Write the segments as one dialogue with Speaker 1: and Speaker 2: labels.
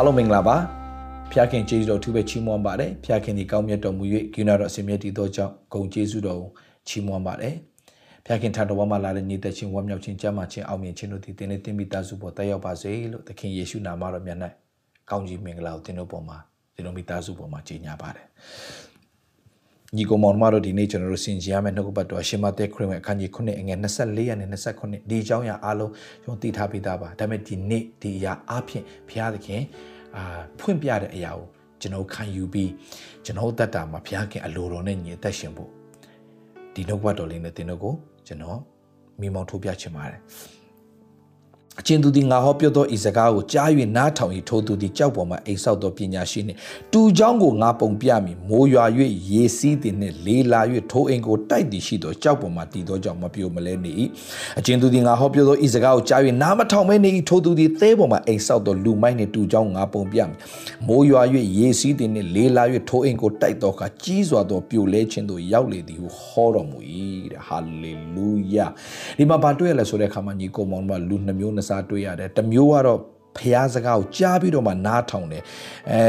Speaker 1: အားလုံးမင်္ဂလာပါဖျားခင်ကျေးဇူးတော်သူပဲချီးမွမ်းပါတယ်ဖျားခင်ဒီကောင်းမြတ်တော်မူ၍ဂိနာတော်အစီအမြဲတည်သောကြောင့်ဂုံကျေးဇူးတော်ချီးမွမ်းပါတယ်ဖျားခင်ထံတော်မှာလာတဲ့ညီသက်ချင်းဝမ်းမြောက်ခြင်းကြမ်းမှခြင်းအောင်မြင်ခြင်းတို့ဒီတင်းနဲ့တင်းမိသားစုပေါ်တက်ရောက်ပါစေလို့သခင်ယေရှုနာမတော်မြတ်၌ကောင်းကြီးမင်္ဂလာကိုသင်တို့ပေါ်မှာသင်တို့မိသားစုပေါ်မှာကြီးညာပါတယ်ညီကောင်မောင်မတို့ဒီနေ့ကျွန်တော်တို့ဆင်ခြင်ရမယ့်နှုတ်ကပတ်တော်ရှင်မသက်ခရစ်ဝင်အခန်းကြီး9အငယ်24ရက်နဲ့29ဒီအကြောင်းအရာအားလုံးကျွန်တော်သိထားပြီးသားပါဒါပေမဲ့ဒီနေ့ဒီအရာအားဖြင့်ဘုရားသခင် အာဖွင့်ပြတဲ့အရာကိုကျွန်တော်ခံယူပြီးကျွန်တော်တတ်တာမှာဘုရားခင်အလိုတော်နဲ့ညီအသက်ရှင်ဖို့ဒီနှုတ်ကပတ်တော်လေးနဲ့သင်တို့ကိုကျွန်တော်မိမောင်းထိုးပြချင်ပါတယ် အချင်းသူသည်ငါဟောပြောသောဤစကားကိုကြား၍နားထောင်၏ထိုသူသည်ကြောက်ပေါ်မှအိမ်ဆောက်သောပညာရှိနှင့်တူเจ้าကိုငါပုံပြမည်မိုးရွာ၍ရေစီးသည်နှင့်လေးလာ၍ထိုအိမ်ကိုတိုက်သည်ရှိသောကြောက်ပေါ်မှတည်သောကြောင့်မပြိုမလဲနေ၏အချင်းသူသည်ငါဟောပြောသောဤစကားကိုကြား၍နားမထောင်မဲနေ၏ထိုသူသည်သဲပေါ်မှအိမ်ဆောက်သောလူမိုက်နှင့်တူเจ้าငါပုံပြမည်မိုးရွာ၍ရေစီးသည်နှင့်လေးလာ၍ထိုအိမ်ကိုတိုက်သောအခါကြီးစွာသောပြိုလဲခြင်းသို့ရောက်လေသည်ဟုဟောတော်မူ၏တဲ့ဟာလေလုယာဒီမှာဘာတွေ့ရလဲဆိုတဲ့အခါမှာညီကိုမောင်တို့ကလူနှမျိုးနှစား တွေ့ရတယ်တစ်မျိုးကတော့ဖျားစကားကိုကြားပြီးတော့မှနားထောင်တယ်အဲ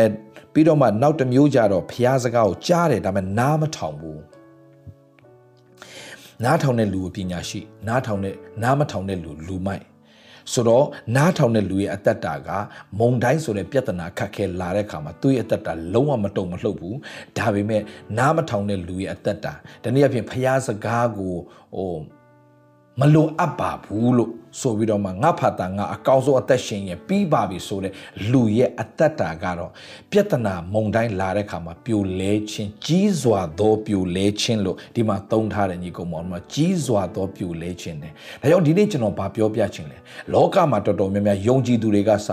Speaker 1: ပြီးတော့မှနောက်တစ်မျိုးကြတော့ဖျားစကားကိုကြားတယ်ဒါပေမဲ့နားမထောင်ဘူးနားထောင်တဲ့လူပညာရှိနားထောင်တဲ့နားမထောင်တဲ့လူလူမိုက်ဆိုတော့နားထောင်တဲ့လူရဲ့အသက်တာကမုံတိုင်းဆိုတဲ့ပြဿနာခတ်ခဲလာတဲ့ခါမှာသူ့ရဲ့အသက်တာလုံးဝမတုံမလှုပ်ဘူးဒါပေမဲ့နားမထောင်တဲ့လူရဲ့အသက်တာဒီနေ့အဖြစ်ဖျားစကားကိုဟို မလိုအပ်ပါဘူးလို့ဆိုပြီးတော့မှငါဖာတာငါအကောင်းဆုံးအသက်ရှင်ရင်ပြီးပါပြီဆိုတဲ့လူရဲ့အသက်တာကတော့ပြဿနာမုံတိုင်းလာတဲ့ခါမှာပြိုလဲခြင်းကြီးစွာသောပြိုလဲခြင်းလို့ဒီမှာသုံးထားတဲ့ညီကောင်မောင်မှာကြီးစွာသောပြိုလဲခြင်းတယ်ဒါကြောင့်ဒီနေ့ကျွန်တော်ဗာပြောပြခြင်းလဲလောကမှာတော်တော်များများယုံကြည်သူတွေကစ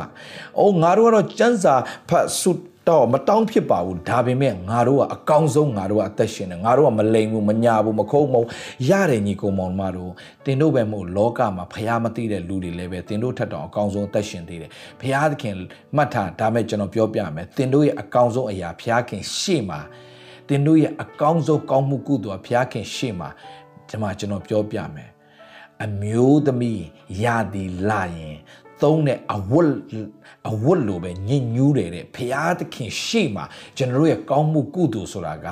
Speaker 1: အိုးငါတို့ကတော့စံစာဖတ်ဆု တော့မတောင်းဖြစ်ပါဘူးဒါပေမဲ့ငါတို့ကအကောင်းဆုံးငါတို့ကအသက်ရှင်တယ်ငါတို့ကမလိမ်ဘူးမညာဘူးမခုံးမုံရတယ်ညီကောင်မောင်မတို့တင်တို့ပဲမို့လောကမှာဖျားမသိတဲ့လူတွေလည်းပဲတင်တို့ထက်တောင်အကောင်းဆုံးအသက်ရှင်သေးတယ်ဖျားသခင်မှတ်ထားဒါမဲ့ကျွန်တော်ပြောပြမယ်တင်တို့ရဲ့အကောင်းဆုံးအရာဖျားခင်ရှေ့မှာတင်တို့ရဲ့အကောင်းဆုံးကောင်းမှုကုသိုလ်ဖျားခင်ရှေ့မှာဒီမှာကျွန်တော်ပြောပြမယ်အမျိုးသမီးရာဒီလာရင်သုံးတဲ့အဝတ် အဝတ်လိုပဲညင်ညူးတယ်တဲ့ဖရာသခင်ရှေ့မှာကျွန်တော်တို့ရဲ့ကောင်းမှုကုသိုလ်ဆိုတာက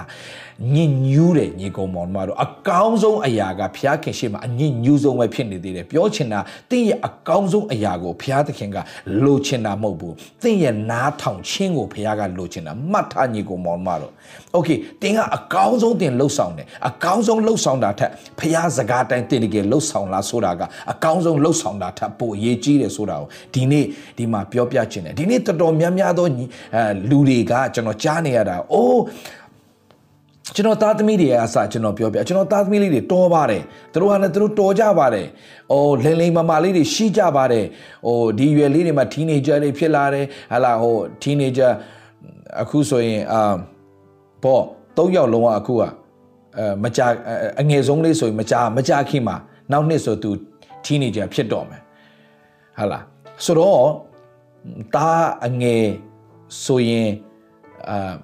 Speaker 1: ညစ်ညူးတဲ့ညီကုံမောင်တို့အကောင်းဆုံးအရာကဘုရားခင်ရှေ့မှာအညစ်ညူးဆုံးပဲဖြစ်နေသေးတယ်ပြောချင်တာတင့်ရဲ့အကောင်းဆုံးအရာကိုဘုရားသခင်ကလိုချင်တာမဟုတ်ဘူးတင့်ရဲ့နားထောင်ခြင်းကိုဘုရားကလိုချင်တာမှတ်ထားညီကုံမောင်တို့ Okay တင်ကအကောင်းဆုံးတင်လှုပ်ဆောင်တယ်အကောင်းဆုံးလှုပ်ဆောင်တာထက်ဘုရားစကားတိုင်းတင်တကယ်လှုပ်ဆောင်လားဆိုတာကအကောင်းဆုံးလှုပ်ဆောင်တာထပ်ပိုအရေးကြီးတယ်ဆိုတာကိုဒီနေ့ဒီမှာပြောပြချင်တယ်ဒီနေ့တော်တော်များများသောလူတွေကကျွန်တော်ကြားနေရတာအိုး ကျွန်တော်သားသမီးတွေအစကျွန်တော်ပြောပြကျွန်တော်သားသမီးလေးတွေတော်ပါတယ်သူတို့ကလည်းသူတို့တော်ကြပါတယ်။အိုးလိန်လိန်မမာလေးတွေရှိကြပါတယ်။ဟိုဒီရွယ်လေးတွေမှာ teenager တွေဖြစ်လာတယ်ဟလာဟို teenager အခုဆိုရင်အာပေါ့၃ယောက်လုံးကအခုကအဲမကြအငယ်ဆုံးလေးဆိုရင်မကြမကြခင်မှာနောက်နှစ်ဆိုသူ teenager ဖြစ်တော့မယ်။ဟာလားဆိုတော့တားအငယ်ဆိုရင်အာ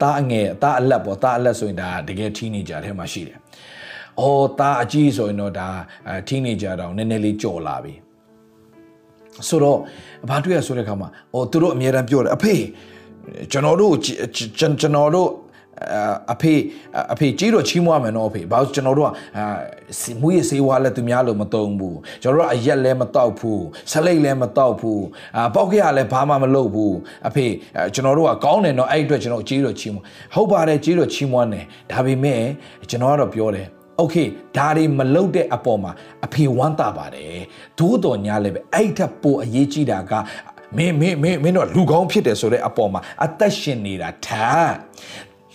Speaker 1: တားအငယ်တားအလက်ပေါ့တားအလက်ဆိုရင်ဒါတကယ် teenager ထဲမှာရှိတယ်။အော်တားအကြီးဆိုရင်တော့ဒါ teenager တောင်နည်းနည်းလေးကြော်လာပြီ။ဆိုတော့ဘာတွေ့ရဆိုတဲ့အခါမှာအော်သူတို့အများတန်းပြောတယ်အဖေကျွန်တော်တို့ကျွန်တော်တို့ အဖေအဖေကြီးတော့ချီးမွားမယ်နော်အဖေဘာလို့ကျွန်တော်တို့ကမူရစေးဝါလည်းသူများလို့မတုံဘူးကျွန်တော်တို့ကအရက်လည်းမတောက်ဘူးဆလိတ်လည်းမတောက်ဘူးအာပေါက်ခရလည်းဘာမှမလုပ်ဘူးအဖေကျွန်တော်တို့ကကောင်းတယ်နော်အဲ့အတွက်ကျွန်တော်ကြီးတော့ချီးမွားဟုတ်ပါတယ်ကြီးတော့ချီးမွားတယ်ဒါပေမဲ့ကျွန်တော်ကတော့ပြောတယ်โอเคဒါတွေမလုတ်တဲ့အပေါ်မှာအဖေဝမ်းသာပါတယ်ဒိုးတော်ညာလည်းပဲအဲ့ထက်ပိုအရေးကြီးတာကမင်းမင်းမင်းမင်းတို့လူကောင်းဖြစ်တယ်ဆိုတဲ့အပေါ်မှာအသက်ရှင်နေတာထား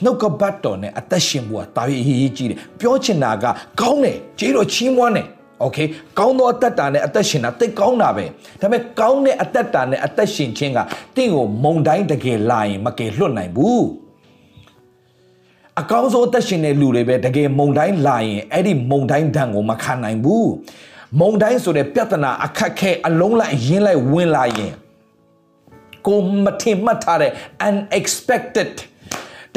Speaker 1: နှုတ်ကပတ်တော်နဲ့အသက်ရှင်ဖို့ကတာရည်အရေးကြီးတယ်ပြောချင်တာကကောင်းတယ်ကျေးတော်ချီးမွမ်းတယ်โอเคကောင်းသောအသက်တာနဲ့အသက်ရှင်တာတိတ်ကောင်းတာပဲဒါပေမဲ့ကောင်းတဲ့အသက်တာနဲ့အသက်ရှင်ခြင်းကတင့်ကိုမုံတိုင်းတကယ်လာရင်မကယ်လွတ်နိုင်ဘူးအကောင်းဆုံးအသက်ရှင်တဲ့လူတွေပဲတကယ်မုံတိုင်းလာရင်အဲ့ဒီမုံတိုင်းဒဏ်ကိုမခံနိုင်ဘူးမုံတိုင်းဆိုတဲ့ပြဿနာအခက်ခဲအလုံးလိုက်ရင်းလိုက်ဝင်လာရင်ကိုမထင်မှတ်ထားတဲ့ unexpected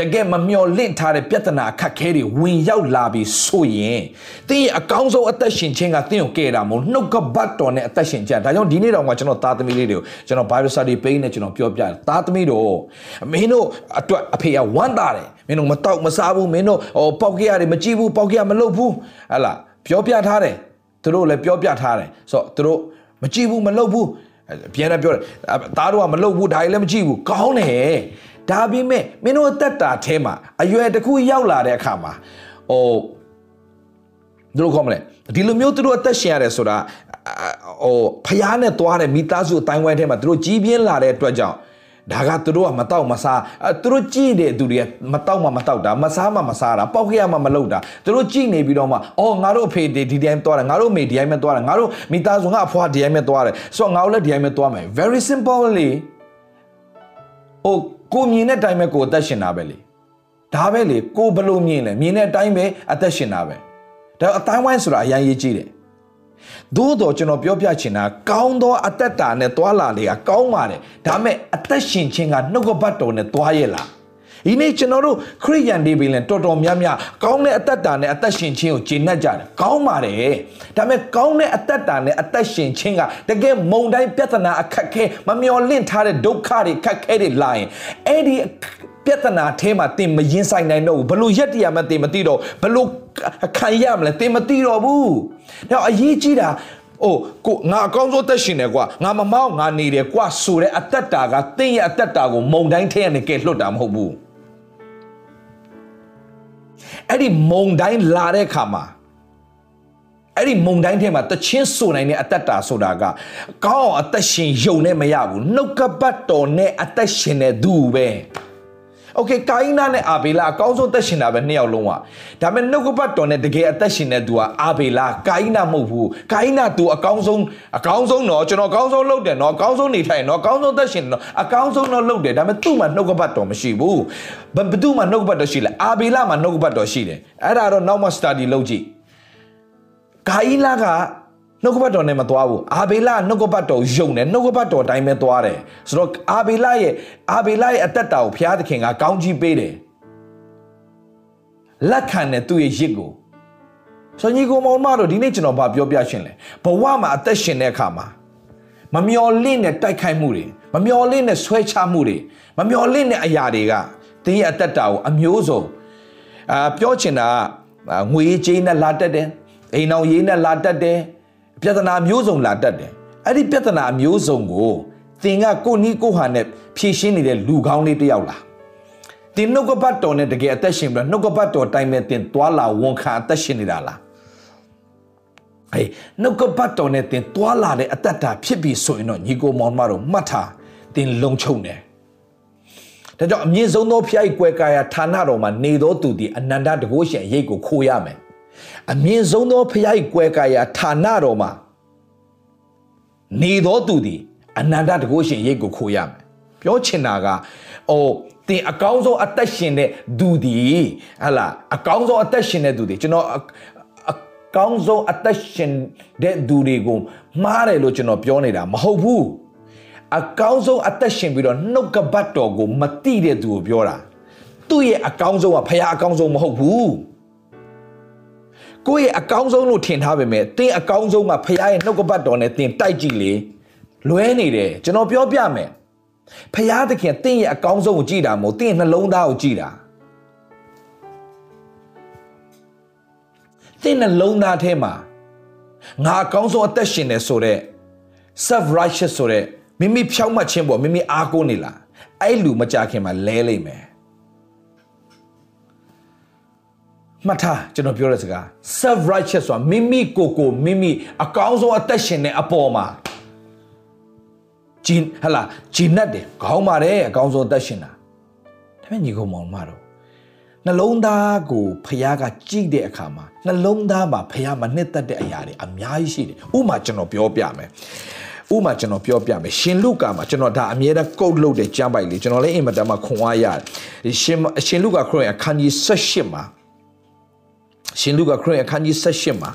Speaker 1: တကယ်မမျော်လင့်ထားတဲ့ပြဿနာအခက်ခဲတွေဝင်ရောက်လာပြီးဆိုရင်တင်းရဲ့အကောင်းဆုံးအသက်ရှင်ခြင်းကတင်းကိုကဲတာမဟုတ်နှုတ်ကပတ်တော်နဲ့အသက်ရှင်ကြဒါကြောင့်ဒီနေ့တော့မှကျွန်တော်သားသမီးလေးတွေကိုကျွန်တော် Bible study page နဲ့ကျွန်တော်ပြောပြတယ်သားသမီးတို့မင်းတို့အတွက်အဖေကဝမ်းသာတယ်မင်းတို့မတောက်မစားဘူးမင်းတို့ဟိုပေါက်ကြရတယ်မကြည့်ဘူးပေါက်ကြရမလုပ်ဘူးဟဲ့လားပြောပြထားတယ်သူတို့လည်းပြောပြထားတယ်ဆိုတော့သူတို့မကြည့်ဘူးမလုပ်ဘူးပြန်လည်းပြောတယ်သားတို့ကမလုပ်ဘူးဒါကြီးလည်းမကြည့်ဘူးကောင်းတယ် ဒါပေမဲ့မင်းတို့အသက်တာထဲမှာအရွယ်တစ်ခုရောက်လာတဲ့အခါမှာဟိုသူတို့ခေါ်မလဲဒီလိုမျိုးသူတို့အသက်ရှင်ရတယ်ဆိုတာဟိုဖျားနဲ့သွားတဲ့မိသားစုအတိုင်းဝိုင်းထဲမှာသူတို့ကြီးပြင်းလာတဲ့အတွက်ကြောင့်ဒါကသူတို့ကမတော့မစားသူတို့ကြည့်တဲ့သူတွေကမတော့မှမတော့တာမစားမှမစားတာပေါက်ခရမှမလုပ်တာသူတို့ကြည့်နေပြီးတော့မှအော်ငါတို့အဖေဒီဒီတိုင်းသွားတယ်ငါတို့မေဒီတိုင်းပဲသွားတယ်ငါတို့မိသားစုငါအဖွားဒီတိုင်းပဲသွားတယ်ဆိုတော့ငါတို့လည်းဒီတိုင်းပဲသွားမယ် very simply ဟို ကိုမြင်တဲ့အတိုင်းပဲကိုအသက်ရှင်တာပဲလေဒါပဲလေကိုဘလို့မြင်လဲမြင်တဲ့အတိုင်းပဲအသက်ရှင်တာပဲဒါအတိုင်းဝိုင်းဆိုတာအရင်ရေးကြည့်တယ်သို့တော့ကျွန်တော်ပြောပြချင်တာကောင်းသောအသက်တာနဲ့တွာလာလေကကောင်းပါတယ်ဒါပေမဲ့အသက်ရှင်ခြင်းကနှုတ်ကပတ်တော်နဲ့တွာရဲ့လား ဒီနေ့ကျွန်တော်တို့ခရိယန်တွေပင်လည်းတော်တော်များများကောင်းတဲ့အသက်တာနဲ့အသက်ရှင်ခြင်းကိုကျေနပ်ကြတယ်ကောင်းပါတယ်ဒါပေမဲ့ကောင်းတဲ့အသက်တာနဲ့အသက်ရှင်ခြင်းကတကယ်မုံတိုင်းပြဿနာအခက်ခဲမမျော်လင့်ထားတဲ့ဒုက္ခတွေခက်ခဲတွေလာရင်အဲ့ဒီပြဿနာထဲမှာတင်မရင်ဆိုင်နိုင်တော့ဘူးဘလို့ရက်တရမှတင်မသိတော့ဘလို့ခံရမလဲတင်မသိတော့ဘူးဒါအရေးကြီးတာအိုးကိုငါအကောင်းဆုံးသက်ရှင်တယ်ကွာငါမမောက်ငါနေတယ်ကွာဆိုတဲ့အသက်တာကတင်းရဲ့အသက်တာကိုမုံတိုင်းထဲကနေကဲလွတ်တာမဟုတ်ဘူး အဲ့ဒီမုံတိုင်းလာတဲ့ခါမှာအဲ့ဒီမုံတိုင်းထဲမှာတချင်းဆိုနိုင်တဲ့အသက်တာဆိုတာကကောင်းအောင်အသက်ရှင်ယုံနဲ့မရဘူးနှုတ်ကပတ်တော်နဲ့အသက်ရှင်တဲ့သူပဲ โอเคကာယနာနဲ့အာဘေလာအကောင်းဆုံးသက်ရှင်တာပဲနှစ်ယောက်လုံးอ่ะဒါပေမဲ့နှုတ်ကပတ်တော်နဲ့တကယ်အသက်ရှင်တဲ့သူကအာဘေလာကာယနာမဟုတ်ဘူးကာယနာသူအကောင်းဆုံးအကောင်းဆုံးတော့ကျွန်တော်အကောင်းဆုံးလုပ်တယ်နော်အကောင်းဆုံးနေထိုင်နော်အကောင်းဆုံးသက်ရှင်နော်အကောင်းဆုံးတော့လုပ်တယ်ဒါပေမဲ့သူ့မှာနှုတ်ကပတ်တော်မရှိဘူးဘယ်သူမှနှုတ်ကပတ်တော်ရှိလဲအာဘေလာမှာနှုတ်ကပတ်တော်ရှိတယ်အဲ့ဒါတော့နောက်မှ study လုပ်ကြည့်ကာယနာက နှုတ်ကပတ်တော်နဲ့မသွားဘူးအာဘေလနှုတ်ကပတ်တော်ယုံတယ်နှုတ်ကပတ်တော်တိုင်းပဲသွားတယ်ဆိုတော့အာဘေလရဲ့အာဘေလရဲ့အသက်တာကိုဘုရားသခင်ကကောင်းကြီးပေးတယ်လက်ခံတဲ့သူ့ရဲ့ရစ်ကိုဆိုညီကိုမောင်မတို့ဒီနေ့ကျွန်တော်ဗာပြောပြရှင်လဲဘဝမှာအသက်ရှင်တဲ့အခါမှာမမျော်လင့်တဲ့တိုက်ခိုက်မှုတွေမမျော်လင့်တဲ့ဆွဲချမှုတွေမမျော်လင့်တဲ့အရာတွေကတင်းရဲ့အသက်တာကိုအမျိုးစုံအာပြောချင်တာကငွေကြေးနဲ့လာတက်တယ်အိမ်အောင်ရေးနဲ့လာတက်တယ် ပြဿနာမျိုးစုံလာတတ်တယ်အဲ့ဒီပြဿနာမျိုးစုံကိုသင်ကကိုနီးကိုဟာနဲ့ဖြေရှင်းနေတဲ့လူကောင်းလေးတယောက်လားတင်နှုတ်ကပတ်တော်နဲ့တကယ်အသက်ရှင်ပြီးနှုတ်ကပတ်တော်တိုင်းမဲ့တင်သွားလာဝန်ခံအသက်ရှင်နေတာလားအေးနှုတ်ကပတ်တော်နဲ့တင်သွားလာတဲ့အသက်တာဖြစ်ပြီးဆိုရင်တော့ညီကိုမောင်မတော်မှတ်ထားတင်လုံချုံတယ်ဒါကြောင့်အမြင့်ဆုံးသောဖျား၏ကွယ်ကာယဌာနတော်မှာနေသောသူသည်အနန္တတကုရှင်အရေးကိုခိုးရမယ် အမြင့်ဆုံးသောဖျား၏ကွယ်ကာယဌာနတော်မှာနေသောသူသည်အနန္တတကုရှင်ရိတ်ကိုခိုးရမယ်ပြောချင်တာကအိုတင်အကောင်းဆုံးအသက်ရှင်တဲ့သူသည်ဟလာအကောင်းဆုံးအသက်ရှင်တဲ့သူသည်ကျွန်တော်အကောင်းဆုံးအသက်ရှင်တဲ့သူတွေကိုမှားတယ်လို့ကျွန်တော်ပြောနေတာမဟုတ်ဘူးအကောင်းဆုံးအသက်ရှင်ပြီးတော့နှုတ်ကပတ်တော်ကိုမတိတဲ့သူကိုပြောတာသူ့ရဲ့အကောင်းဆုံးကဖခင်အကောင်းဆုံးမဟုတ်ဘူး ကိုယ့်ရဲ့အကောင်းဆုံးလို့ထင်ထားပေမဲ့တင်းအကောင်းဆုံးကဖခင်ရဲ့နှုတ်ကပတ်တော်နဲ့တင်းတိုက်ကြည့်လေလွဲနေတယ်ကျွန်တော်ပြောပြမယ်ဖခင်သခင်တင်းရဲ့အကောင်းဆုံးကိုကြည့်တာမဟုတ်တင်းနှလုံးသားကိုကြည့်တာတင်းနှလုံးသားထဲမှာငါအကောင်းဆုံးအသက်ရှင်နေဆိုတဲ့ self righteous ဆိုတဲ့မိမိဖြောင့်မတ်ခြင်းပေါ့မိမိအားကိုးနေလားအဲ့လူမကြခင်မှာလဲလိမ့်မယ် မှတ်ထားကျွန်တော်ပြောတဲ့စကား self righteous ဆိုတာမိမိကိုယ်ကိုမိမိအကောင်းဆုံးအသက်ရှင်တဲ့အပေါ်မှာဂျင်းဟလာဂျင်းနဲ့တယ်ခေါင်းပါတယ်အကောင်းဆုံးအသက်ရှင်တာဒါပေမဲ့ညီကောင်မောင်မတော့နှလုံးသားကိုဖះကကြည့်တဲ့အခါမှာနှလုံးသားမှာဖះမနှစ်သက်တဲ့အရာတွေအများကြီးရှိတယ်ဥမာကျွန်တော်ပြောပြမယ်ဥမာကျွန်တော်ပြောပြမယ်ရှင်လုကာမှာကျွန်တော်ဒါအမြဲတမ်းကုတ်လုပ်တဲ့ကျမ်းပိုက်လေးကျွန်တော်လည်းအင်မတန်မှခွန်အားရတယ်ရှင်ရှင်လုကာခရစ်အခန်းကြီး18မှာ ရှင်လုကာခရစ်အခန်းကြီး18မှာ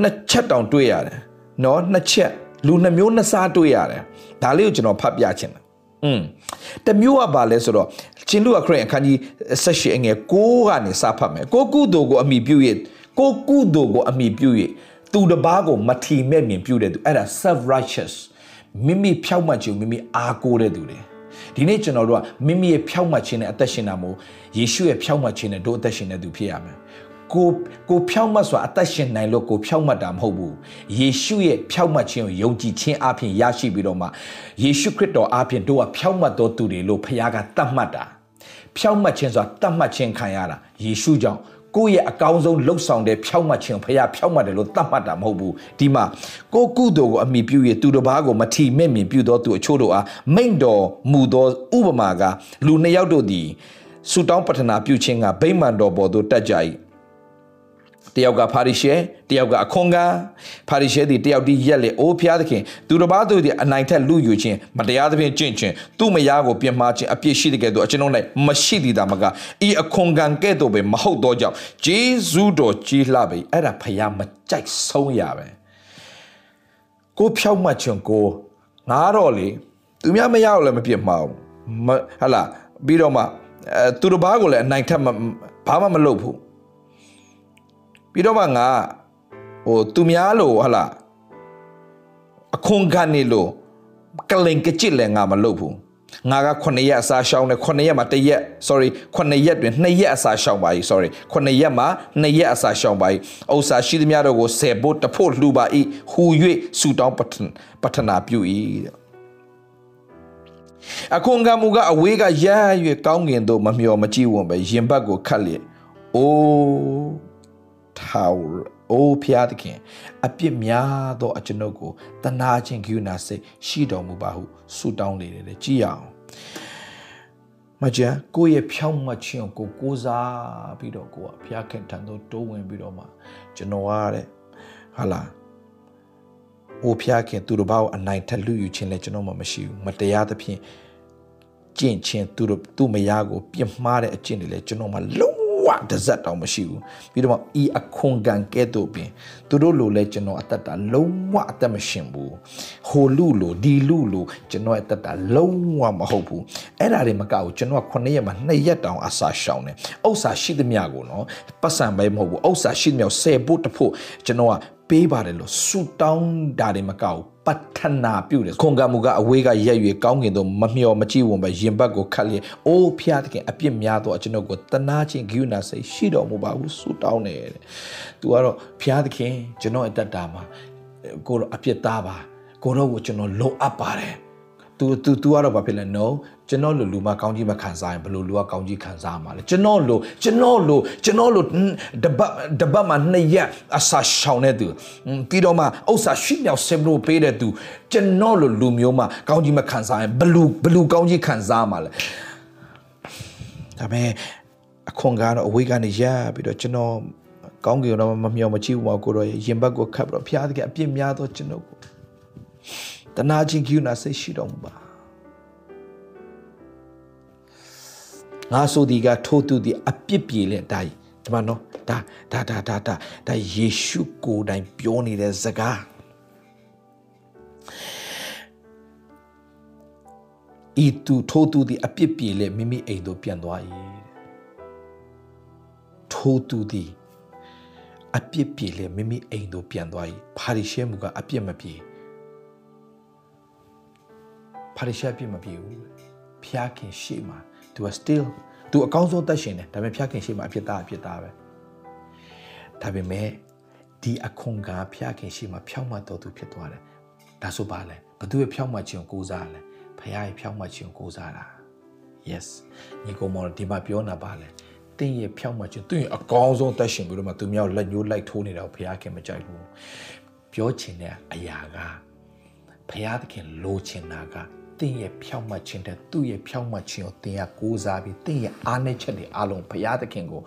Speaker 1: နှစ်ချက်တောင်တွေ့ရတယ်နော်နှစ်ချက်လူနှမျိုးနှစ်စားတွေ့ရတယ်ဒါလေးကိုကျွန်တော်ဖတ်ပြချင်တယ်อืมတမျိုးကဘာလဲဆိုတော့ခြရှင်လူအခရစ်အခန်းကြီးဆက်ရှိအငယ်6ကနေစဖတ်မယ်ကိုကုသိုလ်ကိုအမိပြု၍ကိုကုသိုလ်ကိုအမိပြု၍သူတစ်ပါးကိုမထီမဲ့မြင်ပြုတဲ့သူအဲ့ဒါ self righteous မိမိဖြောက်မှတ်ခြင်းမိမိအားကိုးတဲ့သူတွေဒီနေ့ကျွန်တော်တို့ကမိမိရဲ့ဖြောက်မှတ်ခြင်းနဲ့အသက်ရှင်တာမို့ယေရှုရဲ့ဖြောက်မှတ်ခြင်းနဲ့တို့အသက်ရှင်တဲ့သူဖြစ်ရမယ် ကိုကိုဖြောက်မှတ်ဆိုတာအသက်ရှင်နိုင်လို့ကိုဖြောက်မှတ်တာမဟုတ်ဘူးယေရှုရဲ့ဖြောက်မှတ်ခြင်းကိုယုံကြည်ခြင်းအပြင်ရရှိပြီးတော့မှယေရှုခရစ်တော်အပြင်တို့ကဖြောက်မှတ်တော်သူတွေလို့ဖခင်ကတတ်မှတ်တာဖြောက်မှတ်ခြင်းဆိုတာတတ်မှတ်ခြင်းခံရတာယေရှုကြောင့်ကိုယ့်ရဲ့အကောင်းဆုံးလှုပ်ဆောင်တဲ့ဖြောက်မှတ်ခြင်းဖခင်ဖြောက်မှတ်တယ်လို့တတ်မှတ်တာမဟုတ်ဘူးဒီမှာကိုကုသိုလ်ကိုအမိပြု၍သူတစ်ပါးကိုမထီမဲ့မြင်ပြုသောသူအချို့တို့အားမိန့်တော်မူသောဥပမာကလူနှစ်ယောက်တို့သည်ဆူတောင်းပတနာပြုခြင်းကဗိမာန်တော်ပေါ်သို့တက်ကြ၏ တယောက်ကဖာရိရှဲတယောက်ကအခွန်ကဖာရိရှဲသည်တယောက်ဒီရက်လေအိုးဖျားသခင်သူတစ်ပါးသူသည်အနိုင်ထက်လူယူခြင်းမတရားသဖြင့်ကျင့်ခြင်းသူ့မယားကိုပြင်မာခြင်းအပြစ်ရှိတဲ့ကဲ့သို့အကျွန်ုပ်၌မရှိသည်သာမကဤအခွန်ကံကဲ့သို့ပဲမဟုတ်တော့ကြောင့်ဂျေဇုတော်ကြီးလှပေအဲ့ဒါဖယားမကြိုက်ဆုံးရပဲကိုဖြောက်မှတ်ခြင်းကိုငါတော့လေသူများမရအောင်လည်းမပြစ်မှာဘူးဟလာပြီးတော့မှအဲသူတစ်ပါးကိုလည်းအနိုင်ထက်ဘာမှမလုပ်ဘူး ပြီးတော့မှငါဟိုသူများလို့ဟလာအခွန်ခံနေလို့ကလင်ကကြစ်လည်းငါမလုပ်ဘူးငါက9ရက်အစားရှောင်းတယ်9ရက်မှာ1ရက် sorry 9ရက်တွင်2ရက်အစားရှောင်းပါ ਈ sorry 9ရက်မှာ2ရက်အစားရှောင်းပါ ਈ ဥစ္စာရှိသမျှတို့ကို10ဖို့တဖို့လှူပါ ਈ ဟူ၍ဆူတောင်းပထနာပြု၏အခွန်ကမူကအဝေးကရရွေကောင်းကင်သို့မမျောမကြည့်ဝံပဲရင်ဘတ်ကိုခတ်လျက်အိုး ထာဝရအိုးဖျားသခင်အပြစ်များသောအကျွန်ုပ်ကိုတနာခြင်းကိူနာစိတ်ရှိတော်မူပါဟုဆုတောင်းလေတယ်ကြည်ရအောင်မကြကိုယ့်ရဲ့ဖြောင်းမှတ်ခြင်းကိုကိုးစားပြီးတော့ကိုကဖျားခင်ထံသို့တိုးဝင်ပြီးတော့မှကျွန်တော်ကတဲ့ဟာလားအိုဖျားခင်သူတို့ဘာကိုအနိုင်ထက်လူယူခြင်းလဲကျွန်တော်မှမရှိဘူးမတရားသဖြင့်ကျင့်ခြင်းသူတို့သူ့မယားကိုပြစ်မှားတဲ့အကျင့်တွေလဲကျွန်တော်မှလုံး ဝတစ်စက်တောင်မရှိဘူးပြီးတော့ဤအခွန်ကန်ကဲ့သို့ပင်သူတို့လိုလဲကျွန်တော်အသက်တာလုံးဝအသက်မရှင်ဘူးဟိုလူလိုဒီလူလိုကျွန်တော်အသက်တာလုံးဝမဟုတ်ဘူးအဲ့ဒါတွေမကဘူးကျွန်တော်က9ရက်မှာ2ရက်တောင်အစာရှောင်တယ်ဥစ္စာရှိသမျှကိုနော်ပတ်စံပဲမဟုတ်ဘူးဥစ္စာရှိသမျှ10ဖို့တဖို့ကျွန်တော်က ပေးပါတယ်လို့ဆူတောင်းတာတွေမကဘူးပတ္ထနာပြုတယ်ခွန်ကမှုကအဝေးကရက်ရွေကောင်းကင်သို့မမျော်မကြည့်ဝင်ပဲရင်ဘတ်ကိုခတ်လျက်အိုးဖျားတဲ့ခင်အပြစ်များသောကျွန်ုပ်ကိုတနာခြင်းဂိယူနာစိတ်ရှိတော်မူပါဟုဆူတောင်းတယ်တဲ့သူကတော့ဖျားသခင်ကျွန်တော်အတ္တတာမှာကိုတော့အပြစ်သားပါကိုတော့ကိုကျွန်တော်လုံအပ်ပါတယ် तू तू तू ကတော့ဘာဖြစ်လဲ no ကျွန်တော်လိုလူမကောင်းကြီးမခံစားရင်ဘယ်လိုလူကကောင်းကြီးခံစားမှာလဲကျွန်တော်လိုကျွန်တော်လိုကျွန်တော်လိုတပတ်တပတ်မှာနှစ်ရက်အစာရှောင်တဲ့သူပြီးတော့မှဥစ္စာရှိမြောက်ဆင်လို့ပေးတဲ့သူကျွန်တော်လိုလူမျိုးမှကောင်းကြီးမခံစားရင်ဘယ်လိုဘယ်လိုကောင်းကြီးခံစားမှာလဲဒါပေမဲ့အခွန်ကတော့အဝေးကနေရပြီးတော့ကျွန်တော်ကောင်းကင်တော့မမျောမကြည့်ဘူးမကိုတော့ရင်ဘတ်ကိုခတ်ပြီးတော့ဖျားတဲ့အပြစ်များတော့ကျွန်တော်ကိုတနာချင်းကိူနာစိတ်ရှိတော်မူပါ ငါဆိုဒီကထိုးသူဒီအပြစ်ပြေလေဒါဒီမှာနော်ဒါဒါဒါဒါဒါဒါယေရှုကိုယ်တိုင်ပြောနေတဲ့စကားဤသူထိုးသူဒီအပြစ်ပြေလေမိမိအိမ်သို့ပြန်သွား၏ထိုးသူဒီအပြစ်ပြေလေမိမိအိမ်သို့ပြန်သွား၏ဖာရိရှဲမူကအပြစ်မပြေဖာရိရှဲအပြစ်မပြေဘူးဖျားခင်ရှေ့မှာ तू are still तू အကောင်းဆုံးသက်ရှင်တယ်ဒါပေမဲ့ဖျားခင်ရှေ့မှာအဖြစ်သားအဖြစ်သားပဲဒါပေမဲ့ဒီအခွန်ကဖျားခင်ရှေ့မှာဖြောင်းမှတော်သူဖြစ်သွားတယ်ဒါဆိုပါလေဘသူရဲ့ဖြောင်းမှခြင်းကိုကိုးစားလဲဖျားရဲ့ဖြောင်းမှခြင်းကိုကိုးစားတာ yes ညီကောင်မော်ဒီမှာပြောနာပါလေတင်းရဲ့ဖြောင်းမှခြင်းသူ့ရဲ့အကောင်းဆုံးသက်ရှင်ပြီးတော့မှသူမြောက်လက်ညှိုးလိုက်ထိုးနေတာကိုဖျားခင်မကြိုက်ဘူးပြောချင်တဲ့အရာကဖျားသခင်လိုချင်တာက သင်ရဲ့ဖြောင့်မတ်ခြင်းတဲ့သူ့ရဲ့ဖြောင့်မတ်ခြင်းကိုသင်ကကိုးစားပြီးသင်ရဲ့အားနည်းချက်တွေအလုံးဘုရားသခင်ကို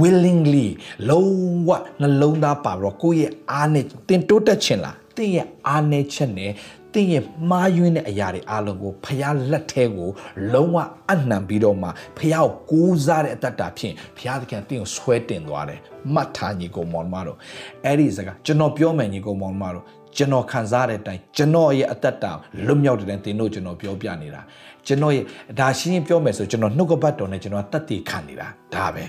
Speaker 1: willingly လုံးဝနှလုံးသားပါပြီးတော့ကိုယ့်ရဲ့အားနဲ့သင်တိုးတက်ခြင်းလားသင်ရဲ့အားနည်းချက်နဲ့သင်ရဲ့မှားယွင်းတဲ့အရာတွေအလုံးကိုဖျားလက်ထဲကိုလုံးဝအနှံပြီးတော့မှဖျားကိုကိုးစားတဲ့အတ္တတာဖြင့်ဖျားသခင်သင်ကိုဆွဲတင်သွားတယ်မှတ်ထားညီကောင်မောင်မတို့အဲ့ဒီစကားကျွန်တော်ပြောမယ်ညီကောင်မောင်မတို့ ကျွန်တော်ခံစားတဲ့အတိုင်းကျွန်တော်ရဲ့အသက်တာလွတ်မြောက်တဲ့တင်တို့ကျွန်တော်ပြောပြနေတာကျွန်တော်ရဲ့ဒါရှင်းရှင်းပြောမယ်ဆိုကျွန်တော်နှုတ်ကပတ်တော်နဲ့ကျွန်တော်တတ်တည်ခံနေတာဒါပဲ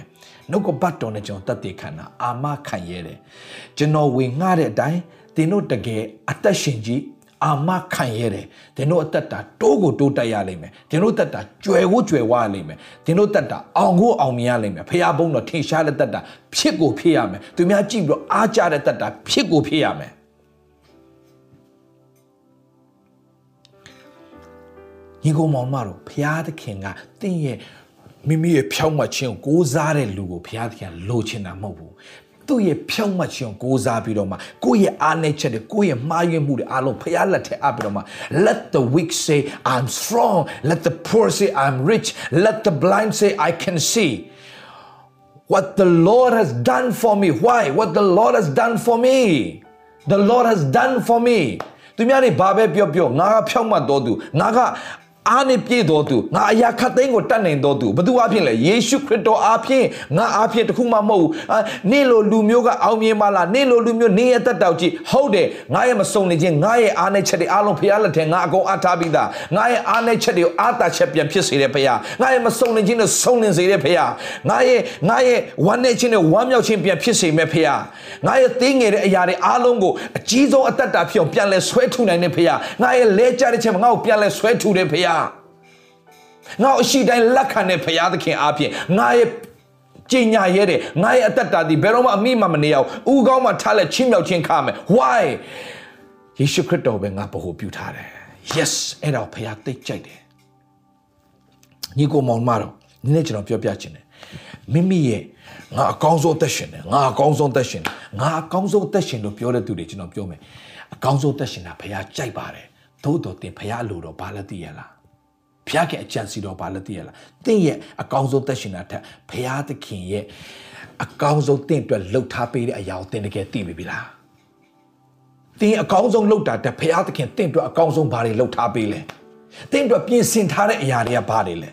Speaker 1: နှုတ်ကပတ်တော်နဲ့ကျွန်တော်တတ်တည်ခံတာအာမခံရဲတယ်ကျွန်တော်ဝင်ငှတဲ့အတိုင်းတင်တို့တကယ်အသက်ရှင်ကြီးအာမခံရတယ်သင်တို့အသက်တာတိုးကိုတိုးတက်ရလိမ့်မယ်သင်တို့အသက်တာကြွယ်ကိုကြွယ်ဝရလိမ့်မယ်သင်တို့အသက်တာအောင်ကိုအောင်မြင်ရလိမ့်မယ်ဖခင်ဘုန်းတော်ထင်ရှားတဲ့သက်တာဖြစ်ကိုဖြစ်ရမယ်သူများကြည့်ပြီးတော့အားကြတဲ့သက်တာဖြစ်ကိုဖြစ်ရမယ် ညီကောင်မောင်မတို့ဖခင်သခင်ကတင့်ရဲ့မိမိရဲ့ဖြောင်းမှခြင်းကိုကိုးစားတဲ့လူကိုဖခင်သခင်လိုချင်တာမဟုတ်ဘူးသူ့ရဲ့ဖြောင့်မတ်ခြင်းကိုစားပြီးတော့မှကိုယ့်ရဲ့အားနည်းချက်တွေကိုယ့်ရဲ့မှားယွင်းမှုတွေအားလုံးဖရားလက်ထက်အပ်ပြီးတော့မှ let the weak say i'm strong let the poor say i'm rich let the blind say i can see what the lord has done for me why what the lord has done for me the lord has done for me သူများတွေဘာပဲပြောပြောငါကဖြောင့်မတ်တော်သူငါက အားနဲ့ပြည့်တော်သူငါအရာခတ်သိမ်းကိုတတ်နိုင်တော်သူဘသူအဖြစ်လဲယေရှုခရစ်တော်အဖြစ်ငါအဖြစ်တခုမှမဟုတ်ဘူးနေ့လိုလူမျိုးကအောင်မြင်ပါလားနေ့လိုလူမျိုးနေ့ရဲ့တက်တောက်ကြည့်ဟုတ်တယ်ငါရဲ့မစုံနေခြင်းငါရဲ့အားနဲ့ချက်တွေအားလုံးဖရားလက်ထဲငါအကုန်အားထားပြီးသားငါရဲ့အားနဲ့ချက်တွေကိုအားတာချက်ပြန်ဖြစ်စေတဲ့ဖရားငါရဲ့မစုံနေခြင်းတွေစုံလင်စေတဲ့ဖရားငါရဲ့ငါရဲ့ဝမ်းနေခြင်းတွေဝမ်းမြောက်ခြင်းပြန်ဖြစ်စေမဲ့ဖရားငါရဲ့သိငယ်တဲ့အရာတွေအားလုံးကိုအကြီးဆုံးအသက်တာဖြစ်အောင်ပြန်လဲဆွဲထုနိုင်တဲ့ဖရားငါရဲ့လဲကြတဲ့ချက်မှာငါ့ကိုပြန်လဲဆွဲထုတဲ့ဖရားငါ့အရှိတိုင်းလက်ခံတဲ့ဖရာသခင်အားဖြင့်ငါရဲ့ကျင်ညာရဲတယ်ငါရဲ့အသက်တာဒီဘယ်တော့မှအမိမမနေအောင်ဥကောင်းမှထားလက်ချင်းမြောက်ချင်းခါမယ် why ယေရှုခရစ်တော်ပဲငါဗဟုပြုထားတယ် yes အဲ့တော့ဖရာသိကြိုက်တယ်ညီကိုမောင်မတော်နည်းနည်းကျွန်တော်ပြောပြချင်တယ်မိမိရဲ့ငါအကောင်းဆုံးသက်ရှင်တယ်ငါအကောင်းဆုံးသက်ရှင်တယ်ငါအကောင်းဆုံးသက်ရှင်လို့ပြောတဲ့သူတွေကျွန်တော်ပြောမယ်အကောင်းဆုံးသက်ရှင်တာဖရာကြိုက်ပါတယ်သို့တော်တင်ဖရာလိုတော့ဘာလဲသိရလား ဘုရားခင်အကြံစီတော်ဘာလဲသိရလားတင့်ရဲ့အကောင်းဆုံးသက်ရှင်တာထက်ဘုရားသခင်ရဲ့အကောင်းဆုံးတင့်အတွက်လှုပ်ထားပေးတဲ့အရာကိုတင်တကယ်သိပြီလားတင်းအကောင်းဆုံးလှုပ်တာတက်ဘုရားသခင်တင့်အတွက်အကောင်းဆုံးဘာတွေလှုပ်ထားပေးလဲတင့်အတွက်ပြင်ဆင်ထားတဲ့အရာတွေကဘာတွေလဲ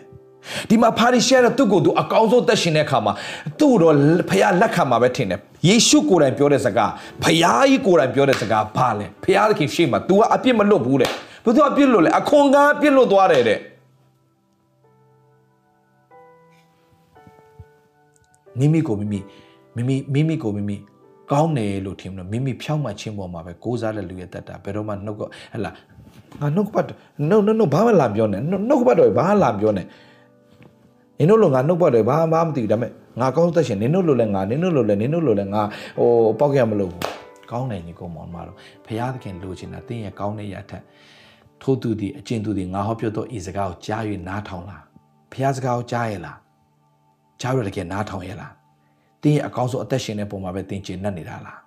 Speaker 1: ဒီမှာဖာရီရှဲတဲ့သူ့ကိုယ်သူအကောင်းဆုံးသက်ရှင်တဲ့အခါမှာသူ့တော့ဖခင်လက်ခံမှာပဲထင်တယ်ယေရှုကိုယ်တိုင်ပြောတဲ့စကားဖခင်ကြီးကိုယ်တိုင်ပြောတဲ့စကားဘာလဲဖခင်သခင်ရှေ့မှာ तू ကအပြစ်မလွတ်ဘူးတဲ့ဘယ်သူအပြစ်လွတ်လဲအခွန်ကားအပြစ်လွတ်သွားတယ်တဲ့ မိမိကိုမိမိမိမိမိမိကိုမိမိကောင်းတယ်လို့ထင်လို့မိမိဖြောင်းမှချင်းပေါ်မှာပဲကိုးစားတဲ့လူရဲ့တက်တာဘယ်တော့မှနှုတ်ကဟလာငါနှုတ်ကပတ် no no no ဘာမှလာပြောနေနှုတ်ကပတ်တော့ဘာလာပြောနေနင်တို့လိုငါနှုတ်ပတ်တယ်ဘာမှမသိဘူးဒါပေမဲ့ငါကောင်းသက်ရှင်နင်တို့လိုလဲငါနင်တို့လိုလဲနင်တို့လိုလဲငါဟိုပေါက်ရမလို့ကောင်းတယ်ညီကောင်မောင်မတော်ဘုရားသခင်လိုချင်တာတင်းရဲ့ကောင်းတဲ့ရထက်ထိုးသူဒီအကျင့်သူဒီငါဟောပြောတော့ဤစကားကိုကြား၍နားထောင်လားဘုရားစကားကိုကြားရလား ကြားရတကယ်နားထောင်ရလားတင်းရဲ့အကောင်းဆုံးအသက်ရှင်တဲ့ပုံမှာပဲတင်းကျင်နှက်နေတာလား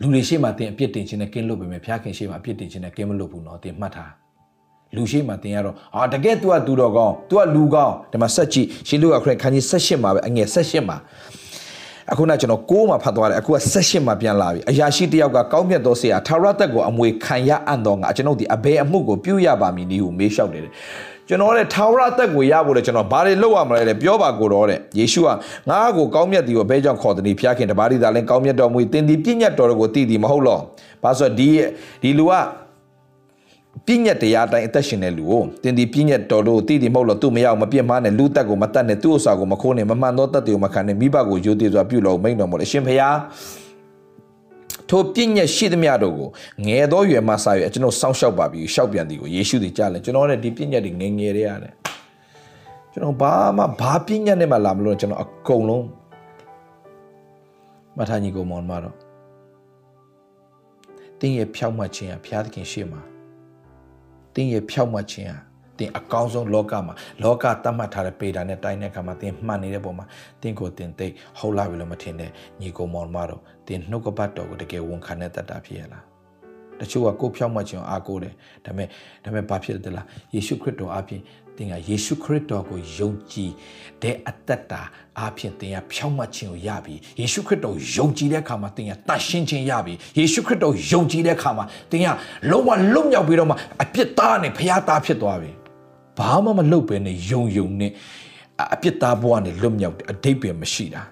Speaker 1: လူတွေရှေ့မှာတင်းအပြစ်တင်ခြင်းနဲ့ကင်းလွတ်ပေမဲ့ဖျားခင်ရှေ့မှာအပြစ်တင်ခြင်းနဲ့ကင်းမလွတ်ဘူးเนาะတင်းမှတ်ထားလူရှိမှတင်ရတော့အာတကယ် तू ကသူတော်ကောင်း तू ကလူကောင်းဒီမှာဆက်ကြည့်ရှင်လူကခရစ်ခန်းကြီး78မှာပဲအငယ်78မှာအခုနကျွန်တော်6မှာဖတ်သွားတယ်အခုက78မှာပြန်လာပြီအရာရှိတယောက်ကကောင်းမြတ်သောဆရာထာဝရတက်ကိုအမွေခံရအံ့တော်ငါကျွန်ုပ်ဒီအဘယ်အမှုကိုပြုရပါမည်နည်းဟုမေးလျှောက်တယ် ကျွန်တော်တဲ့ထာဝရတက်ကိုရဖို့လေကျွန်တော်ဘာတွေလုပ်ရမလဲလေပြောပါကိုတော့တဲ့ယေရှုကငါ့ကိုကောင်းမြတ်သည်ကိုဘဲကြောင့်ခေါ်တယ်ဖျားခင်တပါးဒီသာလဲကောင်းမြတ်တော်မူတင်ဒီပြည့်ညတ်တော်ကိုတည်သည်မဟုတ်လောဘာဆိုဒီဒီလူကပြည့်ညတ်တရားတိုင်းအသက်ရှင်တဲ့လူကိုတင်ဒီပြည့်ညတ်တော်တို့တည်သည်မဟုတ်လောသူမရောက်မပြစ်မှားနဲ့လူတက်ကိုမတတ်နဲ့သူ့ဥစ္စာကိုမခိုးနဲ့မမှန်သောတက်တွေကိုမခံနဲ့မိဘကိုယိုတည်စွာပြုလို့မိန်တော်မလို့အရှင်ဖျား ထိုပြည့်ညက်ရှိသမျှတို့ကိုငယ်သောရွယ်မှစ၍ကျွန်တော်စောင့်ရှောက်ပါပြီရှောက်ပြန်သည်ကိုယေရှုသည်ကြားလဲကျွန်တော်လည်းဒီပြည့်ညက်တွေငယ်ငယ်တွေရတယ်ကျွန်တော်ဘာမှဘာပြည့်ညက်နဲ့မှလာမလို့ကျွန်တော်အကုန်လုံးမထာညီကိုမောင်မတော့တင်းရဲ့ဖြောက်မှတ်ခြင်းကဘုရားသခင်ရှေ့မှာတင်းရဲ့ဖြောက်မှတ်ခြင်းက တင်အကောင်းဆုံးလောကမှာလောကတတ်မှတ်ထားတဲ့ပေတာနဲ့တိုင်းတဲ့အခါမှာတင်မှတ်နေတဲ့ပုံမှာတင်ကိုတင်သိဟုတ်လာပြီလို့မထင်တဲ့ညီကိုမောင်မတော်တင်နှုတ်ကပတ်တော်ကိုတကယ်ဝန်ခံတဲ့တတ်တာဖြစ်ရလားတချို့ကကိုဖြောက်မှခြင်းအားကိုးတယ်ဒါပေမဲ့ဒါပေမဲ့ဘာဖြစ်တယ်လားယေရှုခရစ်တော်အပြင်တင်ကယေရှုခရစ်တော်ကိုယုံကြည်တဲ့အသက်တာအားဖြင့်တင်ကဖြောင့်မတ်ခြင်းကိုရပြီယေရှုခရစ်တော်ယုံကြည်တဲ့အခါမှာတင်ကတတ်ရှင်းခြင်းရပြီယေရှုခရစ်တော်ယုံကြည်တဲ့အခါမှာတင်ကလုံးဝလွတ်မြောက်ပြီးတော့မှအပြစ်သားနဲ့ဖျားသားဖြစ်သွားပြီ ဘာမှမလုပ်ဘဲနဲ့ယုံယုံနဲ့အပြစ်သားဘဝနဲ့လွတ်မြောက်တဲ့အတိတ်ပဲမရှိတာ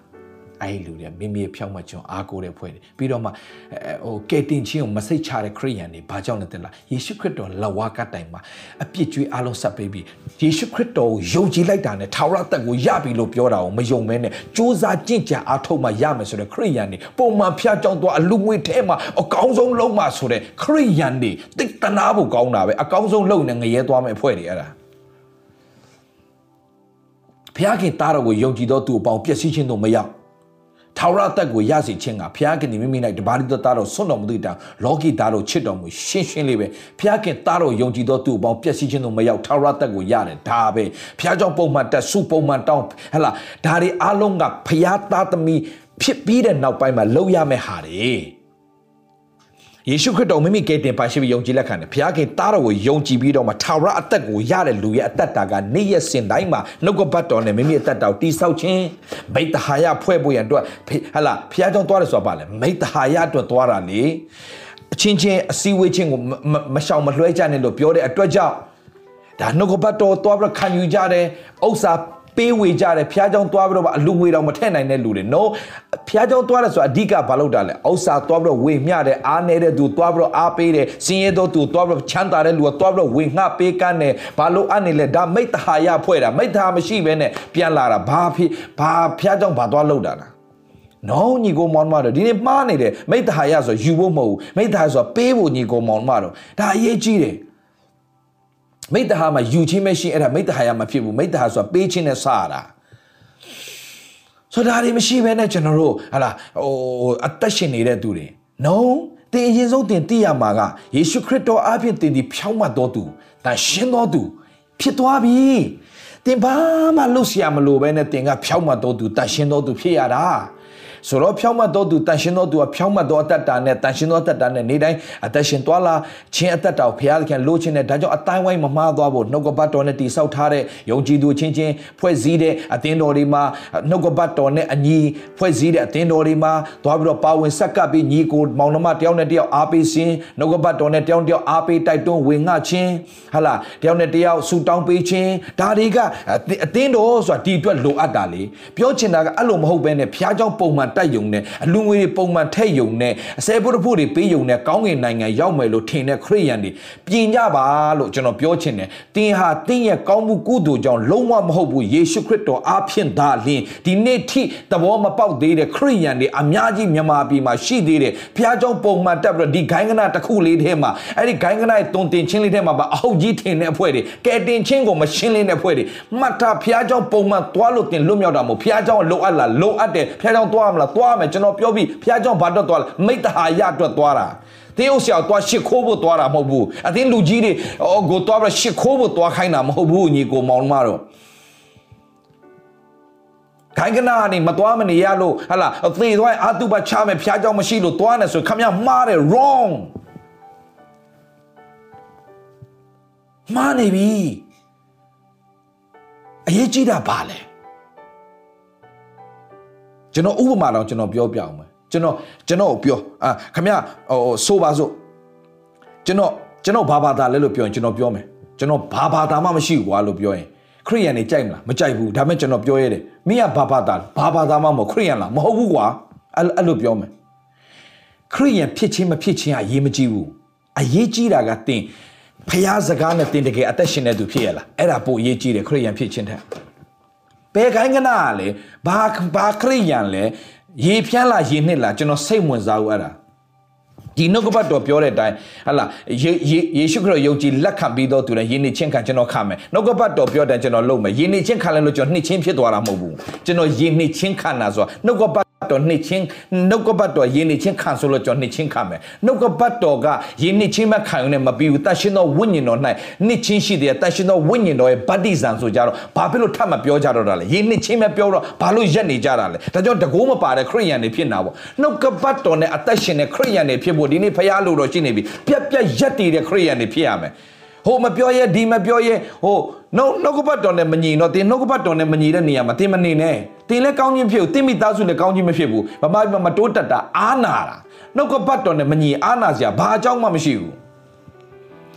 Speaker 1: အဲ့ဒီလူတွေမိမိရဲ့ဖြောင့်မတ်ခြင်းအားကိုးတဲ့ဖွဲ့တွေပြီးတော့မှဟိုကယ်တင်ခြင်းကိုမစိတ်ချတဲ့ခရိယန်တွေဘာကြောင့်လဲတဲ့လားယေရှုခရစ်တော်လက်ဝါးကတိုင်မှာအပြစ်ကြွေးအလုံးဆက်ပေးပြီးယေရှုခရစ်တော်ကိုယုံကြည်လိုက်တာနဲ့ထာဝရတက်ကိုရပြီလို့ပြောတာကိုမယုံမဲနဲ့စူးစမ်းကြင့်ကြံအားထုတ်မှရမယ်ဆိုတဲ့ခရိယန်တွေပုံမှန်ဖျားကြောင်းသွားအလူငွေထဲမှာအကောင်းဆုံးလုံးမှဆိုတဲ့ခရိယန်တွေတိတ်တနာဖို့ကောင်းတာပဲအကောင်းဆုံးလုံးနဲ့ငရဲသွားမယ်ဖွဲ့တွေအဲ့ဒါ ဖျားခင်တားတော်ကိုယုံကြည်သောသူအပေါင်းပျက်စီးခြင်းတို့မရောက်ထာဝရတက်ကိုရစေခြင်းကဘုရားခင်ဒီမိမိ၌တပါးတိတော်သားတော်ဆွတ်တော်မူသည့်တောင်လောကီသားတော်ချစ်တော်မူရှင်းရှင်းလေးပဲဘုရားခင်သားတော်ယုံကြည်သောသူအပေါင်းပျက်စီးခြင်းတို့မရောက်ထာဝရတက်ကိုရတယ်ဒါပဲဘုရားကြောင့်ပုံမှန်တက်စုပုံမှန်တောင်းဟဲ့လားဒါတွေအလုံးကဘုရားသားသမီးဖြစ်ပြီးတဲ့နောက်ပိုင်းမှာလောက်ရမယ့်ဟာတွေ ယေရှုခရစ်တော်မိမိကယ်တင်ပါရှိပြီးယုံကြည်လက်ခံတယ်ဘုရားခင်တားတော်ကိုယုံကြည်ပြီးတော့မှထာဝရအသက်ကိုရတဲ့လူရဲ့အသက်တာကနေ့ရက်စဉ်တိုင်းမှာနှုတ်ကပတ်တော်နဲ့မိမိအသက်တာကိုတိဆောက်ခြင်းမိတ္တဟာယဖွဲ့ဖို့ရန်အတွက်ဟဟလာဘုရားကြောင့်သွားတယ်ဆိုတာပါလေမိတ္တဟာယအတွက်သွားတာလေအချင်းချင်းအစည်းအဝေးချင်းကိုမရှောင်မလွှဲကြနဲ့လို့ပြောတဲ့အတွက်ကြောင့်ဒါနှုတ်ကပတ်တော်သွားပြီးခံယူကြတယ်ဥစ္စာ ပေးဝေကြတယ်ဖျားကြောင်သွားပြီးတော့အလူငွေတော့မထည့်နိုင်တဲ့လူတွေ no ဖျားကြောင်သွားတယ်ဆိုအဓိကဘာလုပ်တာလဲဥစ္စာသွားပြီးတော့ဝေမျှတယ်အားနေတဲ့သူသွားပြီးတော့အားပေးတယ်စင်ရဲသောသူသွားပြီးတော့ချမ်းသာတဲ့လူကသွားပြီးတော့ဝေငှပေးကမ်းတယ်ဘာလို့အနေလဲဒါမိတ္တဟာယဖွဲ့တာမိတ္တဟာမရှိဘဲနဲ့ပြန်လာတာဘာဖြစ်ဘာဖျားကြောင်ဘာသွားလုပ်တာလားနောညီကိုမောင်မတော်ဒီနေ့မှားနေတယ်မိတ္တဟာယဆိုယူဖို့မဟုတ်ဘူးမိတ္တဟာဆိုပေးဖို့ညီကိုမောင်မတော်ဒါအရေးကြီးတယ် မိတ္တဟာမှာယူချင်းမရှိအဲ့ဒါမိတ္တဟာရမဖြစ်ဘူးမိတ္တဟာဆိုတာပေးချင်းနဲ့စရတာဆိုဒါတွေမရှိဘဲနဲ့ကျွန်တော်တို့ဟာလာဟိုအသက်ရှင်နေတဲ့သူတွေ no တင်အရင်ဆုံးတင်သိရမှာကယေရှုခရစ်တော်အပြင်တင်ဒီဖြောင်းမတော်သူတန်ရှင်းတော်သူဖြစ်သွားပြီတင်ဘာမှလှုပ်ရှားမလို့ပဲနဲ့တင်ကဖြောင်းမတော်သူတန်ရှင်းတော်သူဖြစ်ရတာ ဆိုတော့ဖြောင်းမတ်တော်သူတန်ရှင်တော်သူကဖြောင်းမတ်တော်အသက်တာနဲ့တန်ရှင်တော်အသက်တာနဲ့နေတိုင်းအသက်ရှင်သွားလာခြင်းအသက်တာကိုဘုရားသခင်လိုချင်တဲ့ဒါကြောင့်အတိုင်းဝိုင်းမမှားသွားဖို့နှုတ်ကပတ်တော်နဲ့တည်ဆောက်ထားတဲ့ယုံကြည်သူချင်းချင်းဖွဲ့စည်းတဲ့အသင်းတော်တွေမှာနှုတ်ကပတ်တော်နဲ့အညီဖွဲ့စည်းတဲ့အသင်းတော်တွေမှာသွားပြီးတော့ပါဝင်ဆက်ကပ်ပြီးညီကိုမောင်နှမတယောက်နဲ့တယောက်အားပေးခြင်းနှုတ်ကပတ်တော်နဲ့တယောက်တယောက်အားပေးတိုက်တွန်းဝင်ငှခြင်းဟာလားတယောက်နဲ့တယောက်ဆူတောင်းပေးခြင်းဒါတွေကအသင်းတော်ဆိုတာဒီအတွက်လိုအပ်တာလေပြောချင်တာကအဲ့လိုမဟုတ်ဘဲနဲ့ဘုရားเจ้าပုံမှန် တိုက်ယုံနဲ့အလူငွေတွေပုံမှန်ထက်ယုံနဲ့အစဲပုဒ်ဖို့တွေပေးယုံနဲ့ကောင်းကင်နိုင်ငံရောက်မယ်လို့ထင်တဲ့ခရိယန်တွေပြင်ကြပါလို့ကျွန်တော်ပြောချင်တယ်တင်းဟာတင်းရဲ့ကောင်းမှုကုသိုလ်ကြောင့်လုံးဝမဟုတ်ဘူးယေရှုခရစ်တော်အားဖြင့်သာလျှင်ဒီနေ့ထိသဘောမပေါက်သေးတဲ့ခရိယန်တွေအများကြီးမြန်မာပြည်မှာရှိသေးတယ်ဘုရားကျောင်းပုံမှန်တက်ပြီးတော့ဒီဂိုင်းကနာတစ်ခုလေးထဲမှာအဲ့ဒီဂိုင်းကနာရဲ့တုံတင်ချင်းလေးထဲမှာပါအဟုတ်ကြီးထင်တဲ့အဖွဲ့တွေကဲတင်ချင်းကိုမရှင်းလင်းတဲ့အဖွဲ့တွေမှတ်ထားဘုရားကျောင်းပုံမှန်သွားလို့တင်လွတ်မြောက်တာမဟုတ်ဘုရားကျောင်းလိုအပ်လားလိုအပ်တယ်ဘုရားကျောင်းသွားမလားသွားမယ်ကျွန်တော်ပြောပြီးဘုရားကျောင်းဘာတော့သွားလဲမိတ္တဟာယအတွက်သွားတာတင်းဥဆရာသွားရှစ်ခိုးဖို့သွားတာမဟုတ်ဘူးအတင်းလူကြီးတွေအော်ကိုသွားပြီးရှစ်ခိုးဖို့သွားခိုင်းတာမဟုတ်ဘူးညီကိုမောင်မတော်ခိုင်ကနာနေမသွားမနေရလို့ဟလာအသေးသွားအာတုပချမယ်ဖျားကြောင်မရှိလို့သွားနေဆိုခမရမှားတယ် wrong မှားနေပြီအရေးကြီးတာဘာလဲ ကျွန်တော်ဥပမာတော့ကျွန်တော်ပြောပြအောင်မယ်ကျွန်တော်ကျွန်တော်ပြောအာခမရဟိုဆိုပါစို့ကျွန်တော်ကျွန်တော်ဘာဘာသာလဲလို့ပြောရင်ကျွန်တော်ပြောမယ်ကျွန်တော်ဘာဘာသာမှမရှိဘူးကွာလို့ပြောရင်ခရိယန်နေကြိုက်မလားမကြိုက်ဘူးဒါမဲ့ကျွန်တော်ပြောရတယ်မင်းကဘာဘာသာဘာဘာသာမှမဟုတ်ခရိယန်လားမဟုတ်ဘူးကွာအဲ့အဲ့လိုပြောမယ်ခရိယန်ဖြစ်ချင်းမဖြစ်ချင်းအရေးမကြီးဘူးအရေးကြီးတာကတင်ဖျားစကားနဲ့တင်တကယ်အသက်ရှင်တဲ့သူဖြစ်ရလားအဲ့ဒါပိုအရေးကြီးတယ်ခရိယန်ဖြစ်ချင်းတဲ့ ဘယ်ခိုင်းကနာလဲဘာဘာခရိယန်လဲရေဖြန်းလာရေနှစ်လာကျွန်တော်စိတ်ဝင်စားဘူးအဲ့ဒါဒီနှုတ်ကပတ်တော်ပြောတဲ့အတိုင်းဟလာယေယေရှုခရစ်ယုံကြည်လက်ခံပြီးတော့သူလည်းယဉ်နေချင်းခံကျွန်တော်ခံမယ်နှုတ်ကပတ်တော်ပြောတဲ့ကျွန်တော်လုပ်မယ်ယဉ်နေချင်းခံလဲလို့ကျွန်တော်နှစ်ချင်းဖြစ်သွားတာမဟုတ်ဘူးကျွန်တော်ယဉ်နေချင်းခံတာဆိုတာနှုတ်ကပတ် တော်နှစ်ချင်းနှုတ်ကပတ်တော်ယဉ်နေချင်းခံဆိုလို့ကျွန်တော်နှစ်ချင်းခံမယ်နှုတ်ကပတ်တော်ကယဉ်နေချင်းမခံရုံနဲ့မပြီးဘူးတန်ရှင်တော်ဝိညာဉ်တော်၌နှစ်ချင်းရှိတယ်တန်ရှင်တော်ဝိညာဉ်တော်ရဲ့ဗတ္တိဇံဆိုကြတော့ဘာဖြစ်လို့ထပ်မပြောကြတော့တာလဲယဉ်နေချင်းမပြောတော့ဘာလို့ရက်နေကြတာလဲဒါကြောင့်တကိုးမပါတဲ့ခရိယန်တွေဖြစ်နေတာပေါ့နှုတ်ကပတ်တော်နဲ့အသက်ရှင်တဲ့ခရိယန်တွေဖြစ်ဖို့ဒီနေ့ဖရားလို့တော့ရှိနေပြီပြက်ပြက်ရက်တည်တဲ့ခရိယန်တွေဖြစ်ရမယ်ဟိုမပြောရဲဒီမပြောရဲဟိုနှုတ်နှုတ်ကပတ်တော်နဲ့မညီတော့တင်းနှုတ်ကပတ်တော်နဲ့မညီတဲ့နေရာမှာတင်းမနေနဲ့တင်းလည်းကောင်းခြင်းဖြစ်ဘူးတင်းမိသားစုလည်းကောင်းခြင်းမဖြစ်ဘူးဗမာပြည်မှာမတိုးတက်တာအားနာတာနှုတ်ကပတ်တော်နဲ့မညီအားနာစရာဘာအကြောင်းမှမရှိဘူး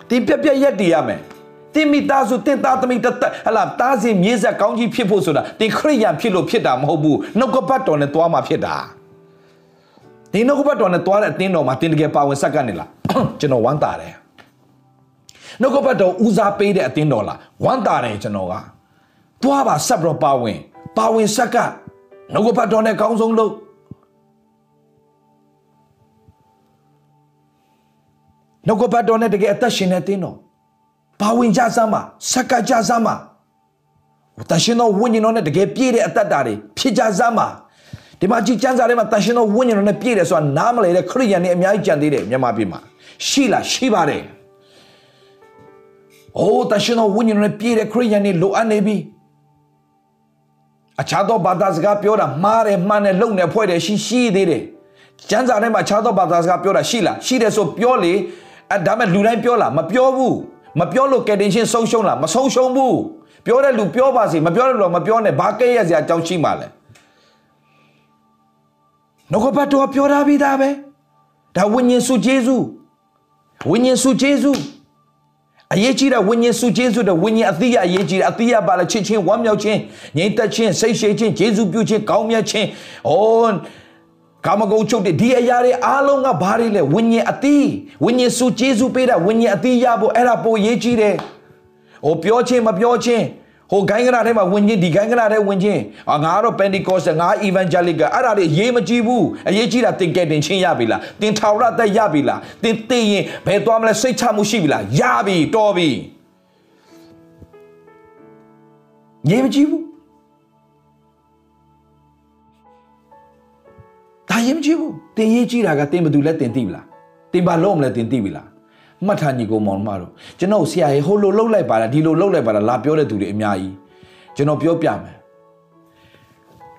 Speaker 1: တင်းပြက်ပြက်ရက်တည်ရမယ်တင်မိသားစုတင်သားသမီးတသက်ဟလာတားစီမြေဆက်ကောင်းကြီးဖြစ်ဖို့ဆိုတာတင်ခရိယံဖြစ်လို့ဖြစ်တာမဟုတ်ဘူးနှုတ်ကပတ်တော်နဲ့သွားမှဖြစ်တာဒီနှုတ်ကပတ်တော်နဲ့သွားတဲ့အတင်းတော်မှာတင်တကယ်ပါဝင်ဆက်ကနေလားကျွန်တော်ဝမ်းသာတယ် နှုတ်ကပတ်တော်ဦးစားပေးတဲ့အတင်းတော်လားဝမ်းသာတယ်ကျွန်တော်ကသွားပါဆက်ပြီးတော့ပါဝင် ပါဝင်ဆက်ကနှုတ်ကပတ်တော်နဲ့ကောင်းဆုံးလို့နှုတ်ကပတ်တော်နဲ့တကယ်အသက်ရှင်တဲ့တင်းတော်ပါဝင်ကြစမ်းပါဆက်ကကြစမ်းပါတန်ရှင်တော်ဝိညာဉ်တော်နဲ့တကယ်ပြည့်တဲ့အသက်တာတွေဖြစ်ကြစမ်းပါဒီမှာကြည်ကျမ်းစာထဲမှာတန်ရှင်တော်ဝိညာဉ်တော်နဲ့ပြည့်တယ်ဆိုတာနားမလည်တဲ့ခရိယန်တွေအများကြီးကြံသေးတယ်မြန်မာပြည်မှာရှိလားရှိပါတယ် အိုးတန်ရှင်တော်ဝိညာဉ်တော်နဲ့ပြည့်တဲ့ခရိယန်တွေလိုအပ်နေပြီအခြားသောဘာသာစကားပြောတာမှားတယ်မှန်တယ်လုံတယ်ဖွဲ့တယ်ရှိရှိသေးတယ်ကျမ်းစာထဲမှာအခြားသောဘာသာစကားပြောတာရှိလားရှိတယ်ဆိုပြောလေအဲဒါမဲ့လူတိုင်းပြောလားမပြောဘူးမပြောလို့ကယ်တင်ရှင်ဆုံးရှုံးလားမဆုံးရှုံးဘူးပြောတဲ့လူပြောပါစေမပြောတဲ့လူမပြောနဲ့ဘာကဲ့ရစရာအကြောင်းရှိမှလဲနှုတ်ကပတ်တော်ပြောထားပြီးသားပဲဒါဝိညာဉ်စုဂျေဇုဝိညာဉ်စုဂျေဇု အရေးကြီးတဲ့ဝိညာဉ်စုဂျေဇုတဲ့ဝိညာဉ်အသီးအရေးကြီးတယ်အသီးရပါလဲချစ်ချင်းဝမ်းမြောက်ခြင်းငြိမ်သက်ခြင်းစိတ်ရှိခြင်းဂျေဇုပြုခြင်းကောင်းမြတ်ခြင်းဩကာမဂုဏ်ချုပ်တဲ့ဒီအရာတွေအားလုံးကဘာတွေလဲဝိညာဉ်အသီးဝိညာဉ်စုဂျေဇုပေးတာဝိညာဉ်အသီးရဖို့အဲ့ဒါပိုရေးကြီးတယ်ဟိုပြောချင်းမပြောချင်း ဟိုဂိုင်းကနာထဲမှာဝင်ချင်းဒီဂိုင်းကနာထဲဝင်ချင်းအာငါကတော့ Pentecost ငါ Evangelical အဲ့ဒါတွေအရေးမကြီးဘူးအရေးကြီးတာသင်ကယ်တင်ချင်းရပြီလားသင်ထာဝရသက်ရပြီလားသင်သိရင်ဘယ်သွားမလဲစိတ်ချမှုရှိပြီလားရပြီတော်ပြီငြိမ်မကြီးဘူးဒါရေးမကြီးဘူးတင်ရေးကြီးတာကတင်ဘသူလဲတင်သိပြီလားတင်ပါလို့မလဲတင်သိပြီလား မှတ်ထားညီကိုမောင်မတို့ကျွန်တော်ဆရာရေဟိုလိုလှုပ်လိုက်ပါလားဒီလိုလှုပ်လိုက်ပါလားလာပြောတဲ့သူတွေအများကြီးကျွန်တော်ပြောပြမယ်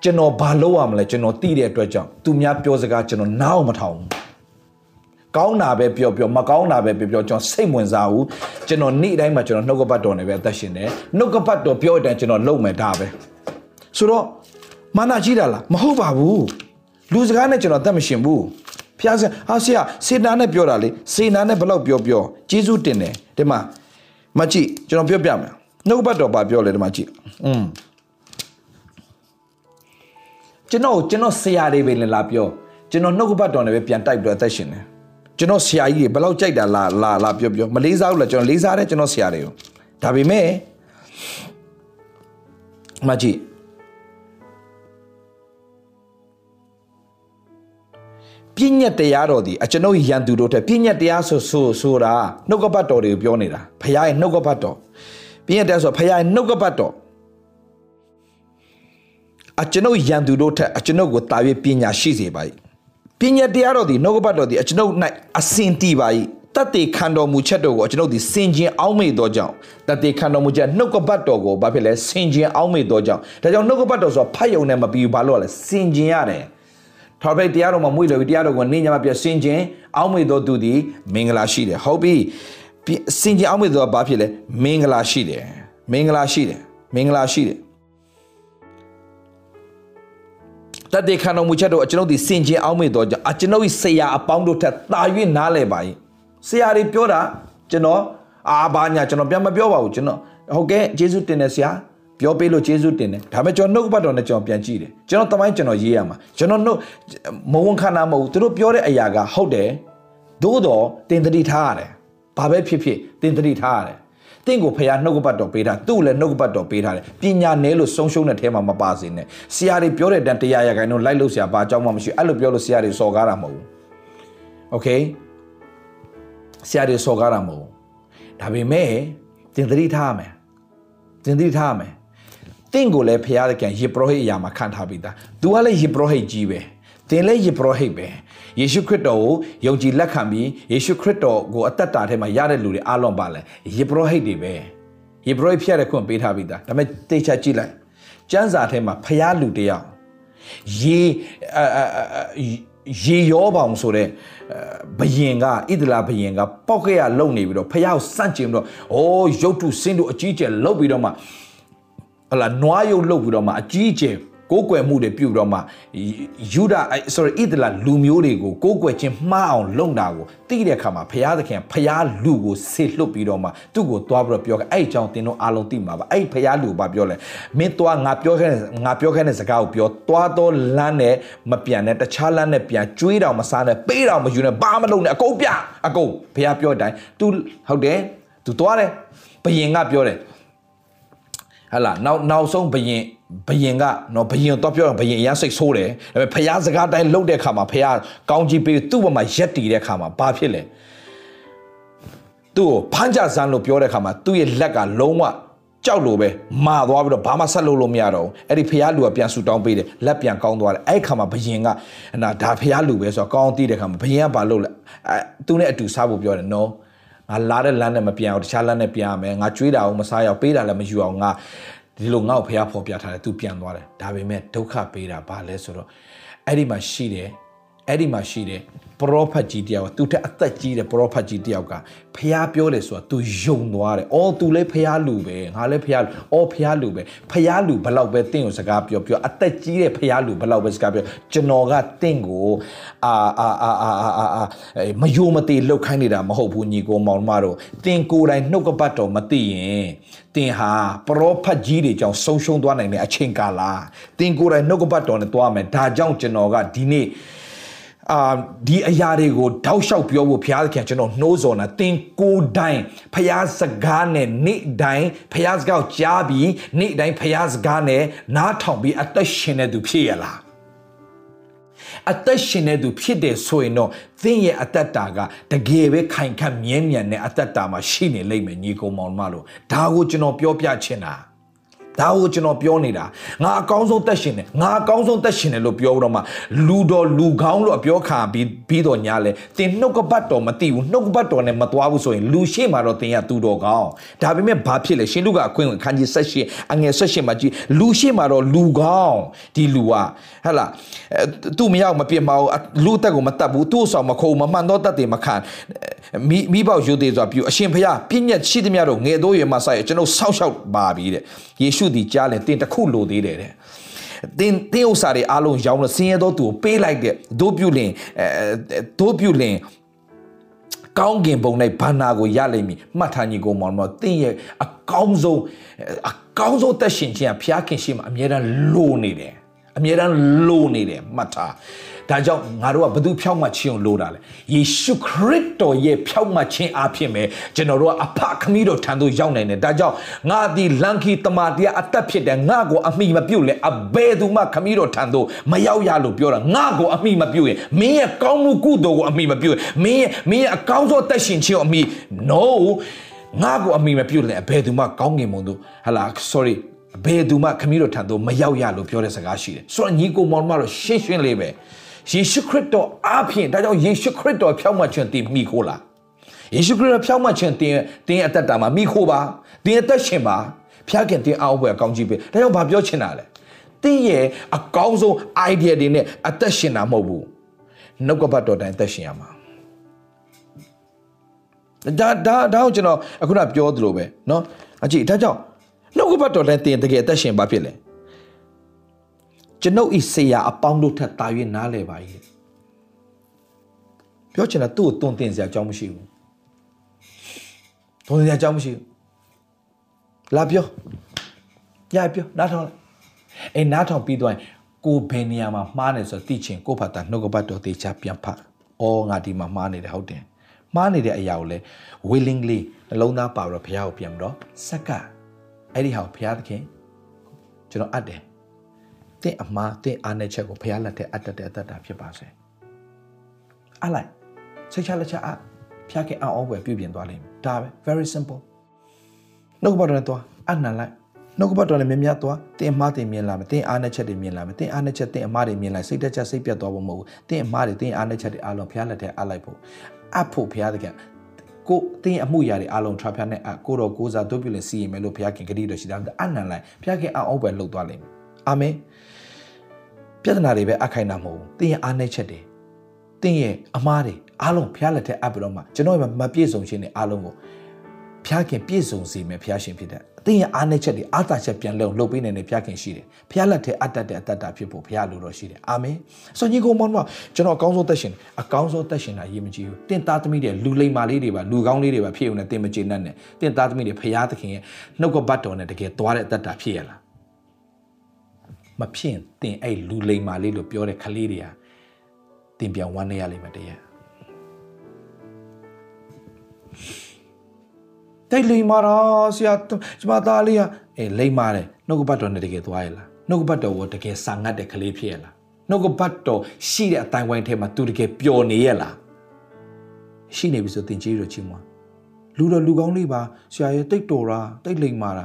Speaker 1: ကျွန်တော်ဘာလုပ်ရမလဲကျွန်တော်သိတဲ့အတွက်ကြောင့်သူများပြောစကားကျွန်တော်နားအောင်မထောင်ဘူးကောင်းတာပဲပြောပြောမကောင်းတာပဲပြောပြောကျွန်တော်စိတ်ဝင်စားဘူးကျွန်တော်နေ့တိုင်းမှာကျွန်တော်နှုတ်ကပတ်တော်နဲ့ပဲအသက်ရှင်တယ်နှုတ်ကပတ်တော်ပြောတဲ့အတိုင်းကျွန်တော်လုပ်မယ်ဒါပဲဆိုတော့မာနကြီးတာလားမဟုတ်ပါဘူးလူစကားနဲ့ကျွန်တော်အသက်မရှင်ဘူး ဖျားဆရာဟာဆရာစေနာနဲ့ပြောတာလေစေနာနဲ့ဘလောက်ပြောပြောဂျေစုတင်တယ်ဒီမှာမကြည့်ကျွန်တော်ပြောပြမယ်နှုတ်ဘတ်တော်ပါပြောလေဒီမှာကြည့်อืมကျွန်တော်ကျွန်တော်ဆရာတွေပဲလာပြောကျွန်တော်နှုတ်ဘတ်တော်နဲ့ပဲပြန်တိုက်ပြီးတော့အသက်ရှင်တယ်ကျွန်တော်ဆရာကြီးတွေဘလောက်ကြိုက်တာလာလာလာပြောပြောမလေးစားဘူးလားကျွန်တော်လေးစားတယ်ကျွန်တော်ဆရာတွေကိုဒါပေမဲ့မကြည့် ပြည့်ညက်တရားတော်ဒီအကျွန်ုပ်ရန်သူတို့ထက်ပြည့်ညက်တရားဆိုဆိုဆိုတာနှုတ်ကပတ်တော်တွေကိုပြောနေတာဖခင်ရဲ့နှုတ်ကပတ်တော်ပြည့်ညက်တရားဆိုဖခင်ရဲ့နှုတ်ကပတ်တော်အကျွန်ုပ်ရန်သူတို့ထက်အကျွန်ုပ်ကိုတာ၍ပညာရှိစေပါ၏ပညာတရားတော်ဒီနှုတ်ကပတ်တော်ဒီအကျွန်ုပ်၌အစင်တည်ပါ၏တတ်တေခံတော်မူချက်တော်ကိုကျွန်ုပ်ဒီစင်ကျင်အောင်းမေ့သောကြောင့်တတ်တေခံတော်မူချက်နှုတ်ကပတ်တော်ကိုဘာဖြစ်လဲစင်ကျင်အောင်းမေ့သောကြောင့်ဒါကြောင့်နှုတ်ကပတ်တော်ဆိုဖတ်ယုံနဲ့မပြီးဘူးဘာလို့လဲစင်ကျင်ရတယ် ထော်ပိတ်တရားတော်မှာမွေးလို့တရားတော်ကိုနေညမှာပြစင်ကျင်အောင်းမေတော်သူသည်မင်္ဂလာရှိတယ်ဟုတ်ပြီစင်ကျင်အောင်းမေတော်ကဘာဖြစ်လဲမင်္ဂလာရှိတယ်မင်္ဂလာရှိတယ်မင်္ဂလာရှိတယ်တတ်တဲ့ခံတော်မူချက်တို့အကျွန်ုပ်ဒီစင်ကျင်အောင်းမေတော်ကြောင့်အကျွန်ုပ်၏ဆရာအပေါင်းတို့ထက်တာ၍နားလဲပါ၏ဆရာတွေပြောတာကျွန်တော်အာဘာညာကျွန်တော်ပြန်မပြောပါဘူးကျွန်တော်ဟုတ်ကဲ့ယေရှုတင်တယ်ဆရာ ပြောပေးလို့ယေရှုတင်တယ်ဒါပေမဲ့ကျွန်တော်နှုတ်ပတ်တော်နဲ့ကျွန်တော်ပြန်ကြည့်တယ်ကျွန်တော်တမိုင်းကျွန်တော်ရေးရမှာကျွန်တော်နှုတ်မဝန်ခံတာမဟုတ်ဘူးသူတို့ပြောတဲ့အရာကဟုတ်တယ်သို့တော့တင်တတိထားရတယ်ဘာပဲဖြစ်ဖြစ်တင်တတိထားရတယ်တင့်ကိုဖခင်နှုတ်ကပတ်တော်ပေးတာသူ့လည်းနှုတ်ကပတ်တော်ပေးထားတယ်ပညာနဲလို့ဆုံးရှုံးတဲ့ထဲမှာမပါစေနဲ့ဆရာတွေပြောတဲ့တန်တရားရခိုင်တော့လိုက်လို့ဆရာဘာအကြောင်းမှမရှိအဲ့လိုပြောလို့ဆရာတွေစော်ကားတာမဟုတ်ဘူးโอเคဆရာတွေစော်ကားတာမဟုတ်ဘူးဒါပေမဲ့တင်တတိထားရမယ်တင်တတိထားရမယ် တင့်ကိုလည်းဖခင်ကယေပရောဟိတ်အရာမှာခံထားပြီးသား။ तू ကလည်းယေပရောဟိတ်ကြီးပဲ။သင်လည်းယေပရောဟိတ်ပဲ။ယေရှုခရစ်တော်ကိုယုံကြည်လက်ခံပြီးယေရှုခရစ်တော်ကိုအသက်တာထဲမှာရတဲ့လူတွေအားလုံးပါလဲယေပရောဟိတ်တွေပဲ။ယေပရောဟိတ်ဖြစ်ရတဲ့ခွင့်ပေးထားပြီးသား။ဒါပေမဲ့တေချာကြည့်လိုက်။ကျမ်းစာထဲမှာဖခင်လူတယောက်ယေရေရောပေါင်ဆိုတဲ့ဘယင်ကဣဒလာဘယင်ကပောက်ခဲ့ရလုံနေပြီးတော့ဖះကိုစန့်ကျင်ပြီးတော့အိုးရုတ်တုစင်းတို့အကြီးကျယ်လှုပ်ပြီးတော့မှ ဟလာနွားရုပ်လှုပ်ပြီးတော့မှအကြီးကျယ်ကိုးကွယ်မှုတွေပြုတော့မှယူဒ sorry ဣသလလူမျိုးတွေကိုကိုးကွယ်ခြင်းမှားအောင်လုပ်တာကိုသိတဲ့အခါမှာဘုရားသခင်ဘုရားလူကိုဆေလွတ်ပြီးတော့မှသူ့ကိုသွားပြီးတော့ပြောခဲ့အဲ့အကြောင်းသင်တို့အားလုံးသိမှာပါအဲ့ဘုရားလူကိုပြောလဲမင်းသွားငါပြောခဲ့ငါပြောခဲ့တဲ့စကားကိုပြောသွားတော့လမ်းနဲ့မပြန်နဲ့တခြားလမ်းနဲ့ပြန်ကျွေးတော်မစားနဲ့ပေးတော်မယူနဲ့ဘာမလုပ်နဲ့အကုန်ပြအကုန်ဘုရားပြောတဲ့အတိုင်း तू ဟုတ်တယ် तू သွားတယ်ဘယင်ကပြောတယ် ဟလာနောက်နောက်ဆုံးဘယင်ဘယင်ကနော်ဘယင်တော့ပြောတော့ဘယင်အရန်စိတ်ဆိုးတယ်ဒါပေမဲ့ဖះစကားတိုင်းလှုပ်တဲ့ခါမှာဖះကောင်းကြီးပေးသူ့ဘက်မှာရက်တီတဲ့ခါမှာဘာဖြစ်လဲသူ့ကိုဖမ်းကြစမ်းလို့ပြောတဲ့ခါမှာသူ့ရဲ့လက်ကလုံးဝကြောက်လို့ပဲမာသွားပြီးတော့ဘာမှဆက်လုပ်လို့မရတော့ဘူးအဲ့ဒီဖះလူကပြန်ဆူတောင်းပေးတယ်လက်ပြန်ကောင်းသွားတယ်အဲ့ခါမှာဘယင်ကနာဒါဖះလူပဲဆိုတော့ကောင်းသိတဲ့ခါမှာဘယင်ကဘာလုပ်လဲအဲသူနဲ့အတူစားဖို့ပြောတယ်နော် ငါလာတဲ့လမ်းနဲ့မပြန်အောင်တခြားလမ်းနဲ့ပြန်ရမယ်ငါကြွေးတာအောင်မစားရအောင်ပေးတာလည်းမယူအောင်ငါဒီလိုငါ့ကိုဖះဖော်ပြထားတယ်သူပြန်သွားတယ်ဒါပေမဲ့ဒုက္ခပေးတာဘာလဲဆိုတော့အဲ့ဒီမှာရှိတယ်အဲ့ဒီမှာရှိတယ် ပရောဖက်ကြီးတယောက်သူတက်အသက်ကြီးတဲ့ပရောဖက်ကြီးတယောက်ကဖះပြောတယ်ဆိုတာ तू ယုံသွားတယ်။အော် तू လည်းဖះလူပဲငါလည်းဖះလူ။အော်ဖះလူပဲဖះလူဘလောက်ပဲတင့်ကိုစကားပြောပြောအသက်ကြီးတဲ့ဖះလူဘလောက်ပဲစကားပြောကျွန်တော်ကတင့်ကိုအာအာအာအာအာအာမယိုမသေးလှုပ်ခိုင်းနေတာမဟုတ်ဘူးညီကိုမောင်မတို့တင်ကိုယ်တိုင်နှုတ်ကပတ်တော်မသိရင်တင်ဟာပရောဖက်ကြီးတွေကြောင့်ဆုံးရှုံးသွားနိုင်တဲ့အချိန်ကာလတင်ကိုယ်တိုင်နှုတ်ကပတ်တော်နဲ့သွားမယ်ဒါကြောင့်ကျွန်တော်ကဒီနေ့ အာဒီအရာတွေကိုတောက်လျှောက်ပြောဖို့ဘုရားသခင်ကျွန်တော်နှိုးဆော်တာသင်ကိုယ်တိုင်ဘုရားစကားနဲ့နေ့တိုင်းဘုရားစကားကိုကြားပြီးနေ့တိုင်းဘုရားစကားနဲ့နားထောင်ပြီးအသက်ရှင်နေသူဖြစ်ရလားအသက်ရှင်နေသူဖြစ်တယ်ဆိုရင်တော့သင်ရဲ့အသက်တာကတကယ်ပဲခိုင်ခန့်မြဲမြံတဲ့အသက်တာမှာရှိနေလိမ့်မယ်ညီကောင်မောင်မလို့ဒါကိုကျွန်တော်ပြောပြချင်တာ ဒါကိုကျွန်တော်ပြောနေတာငါအကောင်းဆုံးသက်ရှင်တယ်ငါအကောင်းဆုံးသက်ရှင်တယ်လို့ပြောတော့မှလူတော်လူကောင်းလို့ပြောခါပြီးပြီးတော့ညာလဲတင်နှုတ်ကပတ်တော်မသိဘူးနှုတ်ကပတ်တော်နဲ့မသွားဘူးဆိုရင်လူရှိမှတော့တင်ရသူတော်ကောင်းဒါပေမဲ့ဘာဖြစ်လဲရှင်လူကအခွင့်အခန်းကြီး၁၈အငယ်၁၈မှာကြည့်လူရှိမှတော့လူကောင်းဒီလူကဟဲ့လားသူမရောက်မပြစ်မအောင်လူတက်ကိုမတတ်ဘူးသူ့ဆောင်မခုံမမှန်တော့တတ်တယ်မခံမိမိပေါက်ယူသေးစွာပြုအရှင်ဖျားပြည့်ညက်ရှိသမျှတော့ငယ်တော့ရမဆိုင်ကျွန်တော်ဆောက်ရှောက်ပါပြီတဲ့ယေရှုသည်ကြားလဲတင်တခုလိုသေးတယ်တဲ့တင်းတင်းဥစ္စာတွေအားလုံးရောင်းလို့ဆင်းရဲသောသူကိုပေးလိုက်တဲ့ဒို့ပြုလင်အဲဒို့ပြုလင်ကောင်းကင်ဘုံ၌ဘာနာကိုရလိမ့်မည်မှတ်ထားညီကိုမောင်မောင်တင်းရဲ့အကောင်းဆုံးအကောင်းဆုံးသက်ရှင်ခြင်းကဘုရားခင်ရှိမှအမြဲတမ်းလိုနေတယ်အမြဲတမ်းလိုနေတယ်မှတ်ထား ဒါကြောင့်ငါတို့ကဘသူဖြောက်မှချင်းကိုလိုတာလဲယေရှုခရစ်တော်ရဲ့ဖြောက်မှချင်းအဖြစ်ပဲကျွန်တော်တို့ကအဖခမည်းတော်ထံသို့ရောက်နိုင်တယ်ဒါကြောင့်ငါဒီလန်ခီတမာတရားအသက်ဖြစ်တယ်ငါကိုအမိမပြုတ်လဲအဘယ်သူမှခမည်းတော်ထံသို့မရောက်ရလို့ပြောတာငါကိုအမိမပြုတ်ရင်မင်းရဲ့ကောင်းမှုကုသိုလ်ကိုအမိမပြုတ်ရင်မင်းရဲ့မင်းရဲ့အကောင်းဆုံးသက်ရှင်ခြင်းကိုအမိ no ငါကိုအမိမပြုတ်လဲအဘယ်သူမှကောင်းငင်မုံတို့ဟလာ sorry ဘယ်သူမှခမည်းတော်ထံသို့မရောက်ရလို့ပြောတဲ့စကားရှိတယ်ဆိုတော့ညီကိုမောင်မတော့ရှင်းရှင်းလေးပဲ ယေရှုခရစ်တော်အားဖြင့်ဒါကြောင့်ယေရှုခရစ်တော်ဖြောက်မှတ်ခြင်းတင်မိခိုးလားယေရှုခရစ်တော်ဖြောက်မှတ်ခြင်းတင်တင်အသက်တာမှာမိခိုးပါတင်အသက်ရှင်ပါဖျားခင်တင်အောင်ပွဲအကောင်းကြီးပဲဒါကြောင့်ဘာပြောချင်တာလဲတင်ရဲ့အကောင်းဆုံး idea တွေနဲ့အသက်ရှင်တာမဟုတ်ဘူးနှုတ်ကပတ်တော်တိုင်းအသက်ရှင်ရမှာဒါဒါဒါကိုကျွန်တော်အခုနပြောသလိုပဲเนาะအကြည့်ဒါကြောင့်နှုတ်ကပတ်တော်တိုင်းတင်တကယ်အသက်ရှင်ပါဖြစ်လဲ ကျွန်ုပ်ဤဆေရာအပေါင်းတို့ထက်တာ၍နားလဲပါ၏ပြောချင်တာသူ့ကိုတွန်းတင်စရာအကြောင်းမရှိဘူးတွန်းတင်စရာအကြောင်းမရှိဘူးလာပြောရပြောနားထောင်လိုက်အဲနားထောင်ပြီးတော့ကိုဘယ်နေရာမှာမှားနေဆိုသိချင်ကိုဖတ်တာနှုတ်ကပတ်တော်တေချာပြန်ဖတ်အော်ငါဒီမှာမှားနေတယ်ဟုတ်တယ်မှားနေတဲ့အရာကိုလဲ willingly နှလုံးသားပါတော့ဘုရားကိုပြန်ပြီးတော့စက္ကအဲ့ဒီဟာကိုဘုရားသခင်ကျွန်တော်အပ်တယ် တင့်အမားတင့်အားနဲ့ချက်ကိုဖရားလက်ထက်အပ်တတ်တဲ့အသက်တာဖြစ်ပါစေအလိုက်စိတ်ချလက်ချအဖျားခင်အောင်ဝယ်ပြုပြင်သွားလိမ့်မယ်ဒါပဲ very simple နှုတ်ကပတ်တော်နဲ့သွားအနံလိုက်နှုတ်ကပတ်တော်နဲ့မြင်မြတ်သွားတင်အမားတင်မြင်လာမယ်တင်အားနဲ့ချက်တွေမြင်လာမယ်တင်အားနဲ့ချက်တင်အမားတွေမြင်လိုက်စိတ်တက်ချက်စိတ်ပြတ်သွားဖို့မဟုတ်ဘူးတင်အမားတွေတင်အားနဲ့ချက်တွေအားလုံးဖျားလက်ထက်အပ်လိုက်ဖို့အပ်ဖို့ဖျားတဲ့ကကိုတင်းအမှုရာတွေအားလုံးထဖျားနဲ့အကိုတော်ကိုစားတို့ပြုလင်စီရင်မယ်လို့ဘုရားခင်ဂရုတော်ရှိတာအနံလိုက်ဘုရားခင်အောင်ဝယ်လှုပ်သွားလိမ့်မယ်အာမင် ပြဿနာတွေပဲအခိုင်တာမဟုတ်ဘူးတင်းရဲ့အားနည်းချက်တွေတင်းရဲ့အမားတွေအားလုံးဖျားလက်ထက်အပ်ပြီးတော့မှကျွန်တော်မပြည့်စုံခြင်းတွေအားလုံးကိုဖျားခင်ပြည့်စုံစေမယ်ဖျားရှင်ဖြစ်တဲ့အသင်ရဲ့အားနည်းချက်တွေအားသာချက်ပြန်လုံလှုပ်ပေးနိုင်တဲ့ဖျားခင်ရှိတယ်ဖျားလက်ထဲအတတ်တဲ့အတ္တဖြစ်ဖို့ဖျားလိုတော့ရှိတယ်အာမင်ဆိုညီကောင်မောင်မကျွန်တော်အကောင်းဆုံးသက်ရှင်အကောင်းဆုံးသက်ရှင်တာရေးမကြည့်ဘူးတင့်သားသမီးတွေလူလိမ္မာလေးတွေပါလူကောင်းလေးတွေပါဖြစ်ုံနဲ့တင်မကျေနပ်နဲ့တင့်သားသမီးတွေဖျားသခင်ရဲ့နှုတ်ကပတ်တော်နဲ့တကယ်သွားတဲ့အတ္တဖြစ်ရလား မဖြစ်တင်အဲ့လူလိမ္မာလေးလို့ပြောတဲ့ခလေးတွေဟာတင်ပြောင်းဝမ်းနေရလိမ့်မယ်တည်းရဲ့တိတ်လိမ္မာတော့ဆရာကျမသားလေးကအေးလိမ္မာတယ်နှုတ်ကပတ်တော်နဲ့တကယ်သွားရလားနှုတ်ကပတ်တော်ကိုတကယ်စာငတ်တဲ့ကလေးဖြစ်ရလားနှုတ်ကပတ်တော်ရှိတဲ့အတိုင်းဝိုင်းထဲမှာသူတကယ်ပျော်နေရလားရှိနေပြီဆိုသင်ကြီးတို့ချင်းမလူတော်လူကောင်းလေးပါဆရာရဲ့တိတ်တော်တာတိတ်လိမ္မာတာ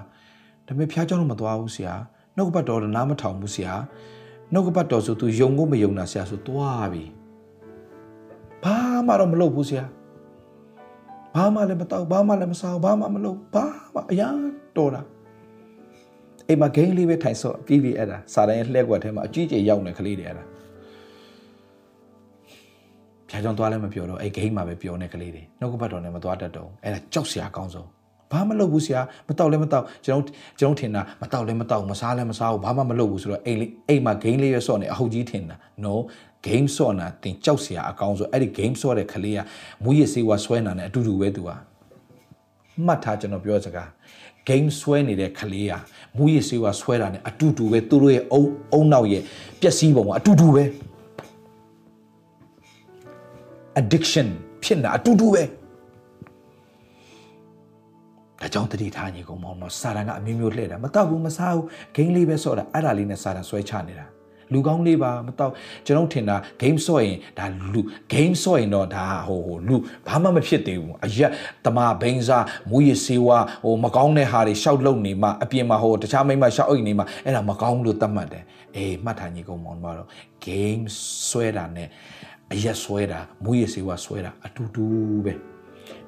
Speaker 1: ဒါပေမဲ့ဖျားเจ้าတော့မသွားဘူးဆရာ နှုတ်ကပတ်တော်နားမထောင်ဘူးဆရာနှုတ်ကပတ်တော်ဆိုသူယုံကိုမယုံတာဆရာဆိုသွားပြီဘာမှတော့မလုပ်ဘူးဆရာဘာမှလည်းမတောက်ဘာမှလည်းမစားဘာမှမလုပ်ဘာမှအရာတော်တာအိမ်မှာဂိမ်းလေးပဲထိုင်ဆော့ပြီးပြီးအဲ့ဒါစာတိုင်းလှဲကွက်ထဲမှာအကြီးကြီးရောက်နေကလေးတွေအဲ့ဒါဖြာကြောင်သွားလည်းမပြောတော့အဲ့ဂိမ်းမှာပဲပြောနေကလေးတွေနှုတ်ကပတ်တော်နဲ့မသွားတတ်တော့အဲ့ဒါကြောက်စရာအကောင်းဆုံး ဘာမှမလုပ်ဘူးဆရာမတောက်လည်းမတောက်ကျွန်တော်ကျွန်တော်ထင်တာမတောက်လည်းမတောက်မစားလည်းမစားဘူးဘာမှမလုပ်ဘူးဆိုတော့အိမ်လေးအိမ်မှာ game လေးရဆော့နေအဟုတ်ကြီးထင်တာ no game ဆော့နာတင်ကြောက်စရာအကောင်းဆိုအဲ့ဒီ game ဆော့တဲ့ခလေးကမူရည်စေးဝါဆွဲနာနဲ့အတူတူပဲသူကမှတ်ထားကျွန်တော်ပြောစကား game ဆွဲနေတဲ့ခလေးကမူရည်စေးဝါဆွဲတာနဲ့အတူတူပဲသူတို့ရဲ့အုံအုံနောက်ရဲ့ပျက်စီးပုံကအတူတူပဲ addiction ဖြစ်နေတာအတူတူပဲ ဒါကြောင့်တတိထားညီကောင်မောင်တော့စာရန်ကအမျိုးမျိုးလှည့်တာမတော့ဘူးမစားဘူးဂိမ်းလေးပဲဆော့တာအဲ့ဒါလေးနဲ့စာရန်ဆွဲချနေတာလူကောင်းလေးပါမတော့ကျွန်တော်ထင်တာ game ဆော့ရင်ဒါလူ game ဆော့ရင်တော့ဒါဟိုဟိုလူဘာမှမဖြစ်သေးဘူးအရက်တမဘိန်းစားမူရည်စေးဝါဟိုမကောင်းတဲ့ဟာတွေရှောက်လုံနေမှအပြင်မှာဟိုတခြားမိမရှောက်အိတ်နေမှအဲ့ဒါမကောင်းလို့သတ်မှတ်တယ်အေးမှတ်ထားညီကောင်မောင်တော့ game ဆွဲတာနဲ့အရက်ဆွဲတာမူရည်စေးဝါဆွဲတာအတူတူပဲ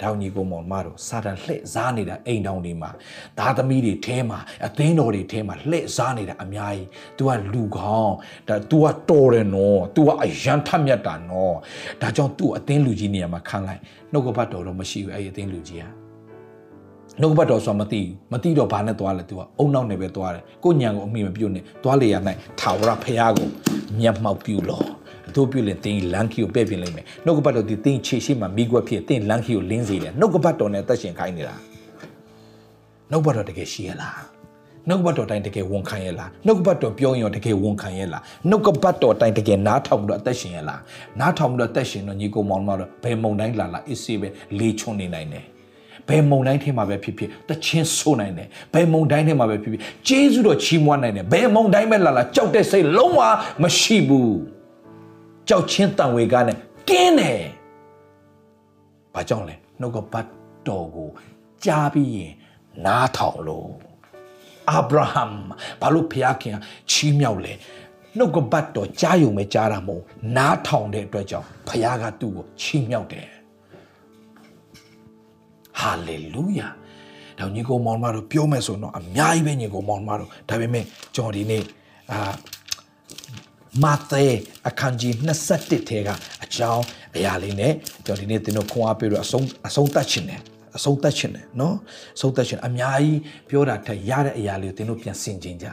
Speaker 1: တောင်ကြီးကုန်းမောင်မတို့စာတန်လှည့်စားနေတာအိမ်တောင်တွေမှာသားသမီးတွေထဲမှာအသင်းတော်တွေထဲမှာလှည့်စားနေတာအများကြီး तू ကလူကောင်းဒါ तू ကတော်တယ်နော် तू ကအယံထက်မြတ်တာနော်ဒါကြောင့် तू အသင်းလူကြီးနေရာမှာခံလိုက်နှုတ်ကပတ်တော်တော့မရှိဘူးအဲ့ဒီအသင်းလူကြီးကနှုတ်ကပတ်တော်ဆိုမသိဘူးမသိတော့ဘာနဲ့သွားလဲ तू ကအုံနောက်နဲ့ပဲသွားတယ်ကိုညံကိုအမိမပြုတ်နဲ့သွားလေရနိုင်ထာဝရဖရာကိုမျက်မှောက်ပြုလို့ အတို့ပြုရင်တင်းလန်ခီကိုပဲ့ပြင်လိမ့်မယ်နှုတ်ကပတ်တော်ဒီတင်းခြေရှိမှမိကွက်ဖြစ်တင်းလန်ခီကိုလင်းစေတယ်နှုတ်ကပတ်တော်နဲ့တက်ရှင်ခိုင်းနေတာနှုတ်ကပတ်တော်တကယ်ရှိရလားနှုတ်ကပတ်တော်တိုင်းတကယ်ဝန်ခံရလားနှုတ်ကပတ်တော်ပြောရင်ရောတကယ်ဝန်ခံရလားနှုတ်ကပတ်တော်တိုင်းတကယ်နားထောင်ပြီးတော့အသက်ရှင်ရလားနားထောင်ပြီးတော့အသက်ရှင်တော့ညီကောင်မောင်မတော့ဘယ်မုံတိုင်းလာလာအစ်စေးပဲလေချွန်နေနိုင်တယ်ဘယ်မုံတိုင်းထဲမှာပဲဖြစ်ဖြစ်တချင်းဆိုးနိုင်တယ်ဘယ်မုံတိုင်းထဲမှာပဲဖြစ်ဖြစ်ဂျေဇုတော်ချီးမွမ်းနိုင်တယ်ဘယ်မုံတိုင်းပဲလာလာကြောက်တဲ့စိတ်လုံးဝမရှိဘူး ကြောက်ချင်းတန်ဝေကားနဲ့ကင်းတယ်။ဘာကြောင့်လဲနှုတ်ကပတ်တော်ကိုကြားပြီးရင်နားထောင်လို့အာဗြဟံဘာလို့ဖျားခင်ချီးမြှောက်လဲနှုတ်ကပတ်တော်ကြားယုံပဲကြားတာမဟုတ်နားထောင်တဲ့အတွက်ကြောင့်ဖျားကသူ့ကိုချီးမြှောက်တယ်ဟာလေလုယာဒါညီကိုမောင်မတို့ပြောမယ်ဆိုတော့အများကြီးပဲညီကိုမောင်မတို့ဒါပေမဲ့ကျွန်တော်ဒီနေ့အာ မာသဲအခန်းကြီး21ထဲကအကြောင်းအရာလေးနဲ့ကျွန်တော်ဒီနေ့သင်တို့ခွန်အားပေးလို့အဆုံးအဆုံးသတ်ခြင်းတယ်အဆုံးသတ်ခြင်းတယ်နော်အဆုံးသတ်ခြင်းအများကြီးပြောတာထက်ရတဲ့အရာလေးကိုသင်တို့ပြန်ဆင်ခြင်ကြ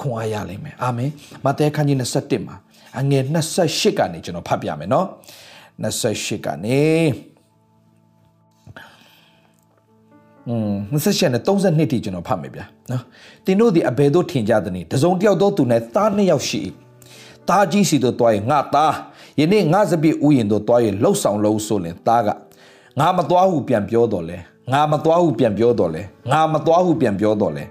Speaker 1: ခွန်အားရလိမ့်မယ်အာမင်မာသဲအခန်းကြီး21မှာအငယ်28ကနေကျွန်တော်ဖတ်ပြမယ်နော်28ကနေอืม28နဲ့32ထိကျွန်တော်ဖတ်မယ်ဗျာနော်တင်တို့ဒီအဘယ်သို့ထင်ကြသနည်းတစုံတစ်ယောက်သောသူနဲ့သားနှစ်ယောက်ရှိ၏ သားကြီးစီတို့တွားရင်ငါသားယနေ့ငါစပြည့်ဥယျင်တို့တွားရင်လှုပ်ဆောင်လို့ဆိုရင်သားကငါမသွားဟုပြန်ပြောတော်လဲငါမသွားဟုပြန်ပြောတော်လဲငါမသွားဟုပြန်ပြောတော်လဲ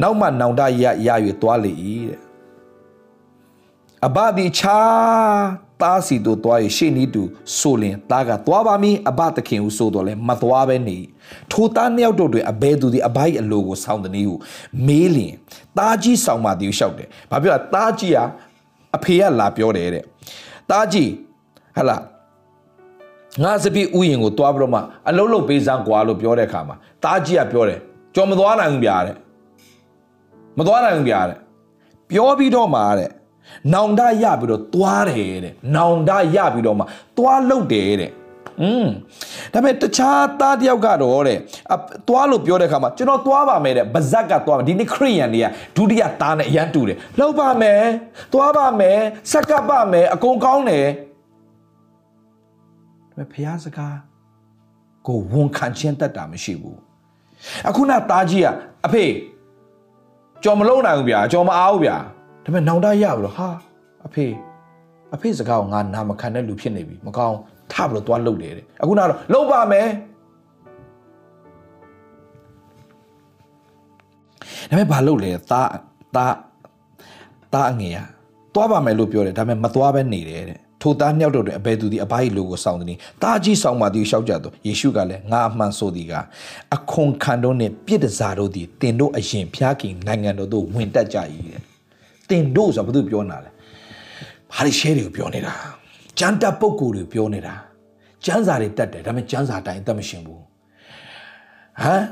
Speaker 1: နောက်မှနောင်တရရ၍တွားလေ၏တဲ့အဘဒီချာသားစီတို့တွားရရှေ့နီးတူဆိုလင်သားကတွားပါမည်အဘသခင်ဟုဆိုတော်လဲမသွားပဲနေထိုသားနှစ်ယောက်တို့တွင်အဘဲသူသည်အဘိုက်အလိုကိုဆောင်းသည်ဟုမေးလင်သားကြီးဆောင်းပါသည်ဟုလျှောက်တယ်ဘာပြောလဲသားကြီးက အဖေကလာပြောတယ်တဲ့တားကြီးဟလာငါစပီဥယင်ကိုတွားပြီးတော့မှအလုံးလုံးပေးစမ်းကွာလို့ပြောတဲ့အခါမှာတားကြီးကပြောတယ်ကြော်မသွားနိုင်ဘူးဗျာတဲ့မသွားနိုင်ဘူးဗျာတဲ့ပြောပြီးတော့မှတဲ့နောင်တရပြီးတော့တွားတယ်တဲ့နောင်တရပြီးတော့မှတွားလုတ်တယ်တဲ့ อืมဒါပေမဲ့တခြားသားတယောက်ကတော့တဲ့သွားလို့ပြောတဲ့ခါမှာကျွန်တော်သွားပါမယ်တဲ့ဗဇက်ကသွားမယ်ဒီနေ့ခရိယန်တွေကဒုတိယသားနဲ့အရန်တူတယ်လောက်ပါမယ်သွားပါမယ်ဆက်ကပ်ပါမယ်အကုန်ကောင်းတယ်ဒါပေမဲ့ဖះစကားကိုဝန်ခံခြင်းတတ်တာမရှိဘူးအခုနသားကြီးကအဖေကြော်မလုံးနိုင်ဘူးဗျာကြော်မအားဘူးဗျာဒါပေမဲ့နောင်တရပြီလို့ဟာအဖေအဖေစကားကိုငါနာမခံတဲ့လူဖြစ်နေပြီမကောင်း ထပြီးတော့သွားလှုပ်တယ်တဲ့အခုနောက်တော့လှုပ်ပါမယ်ဒါပေမဲ့ဘာလှုပ်လဲသားသားသားအငယ်อ่ะသွားပါမယ်လို့ပြောတယ်ဒါပေမဲ့မသွားဘဲနေတယ်တဲ့ထိုသားမြောက်တော့တဲ့အဘယ်သူဒီအဘိုင်းလူကိုစောင်းတယ်။တာကြီးဆောင်ပါသည်ရှောက်ကြတော့ယေရှုကလည်းငါအမှန်ဆိုသည်ကအခွန်ခံတို့နှင့်ပြစ်ဒစာတို့သည်တင်တို့အရင်ဖျားခင်နိုင်ငံတော်သို့ဝင်တက်ကြ၏တဲ့။တင်တို့ဆိုဘာလို့ပြောနေတာလဲ။ဘာလို့ရှဲတွေကိုပြောနေတာ။ ကျမ်းတပ်ပုဂ္ဂိုလ်တွေပြောနေတာ။ကျမ်းစာတွေတက်တယ်ဒါပေမဲ့ကျမ်းစာတိုင်းအသက်မရှင်ဘူး။ဟမ်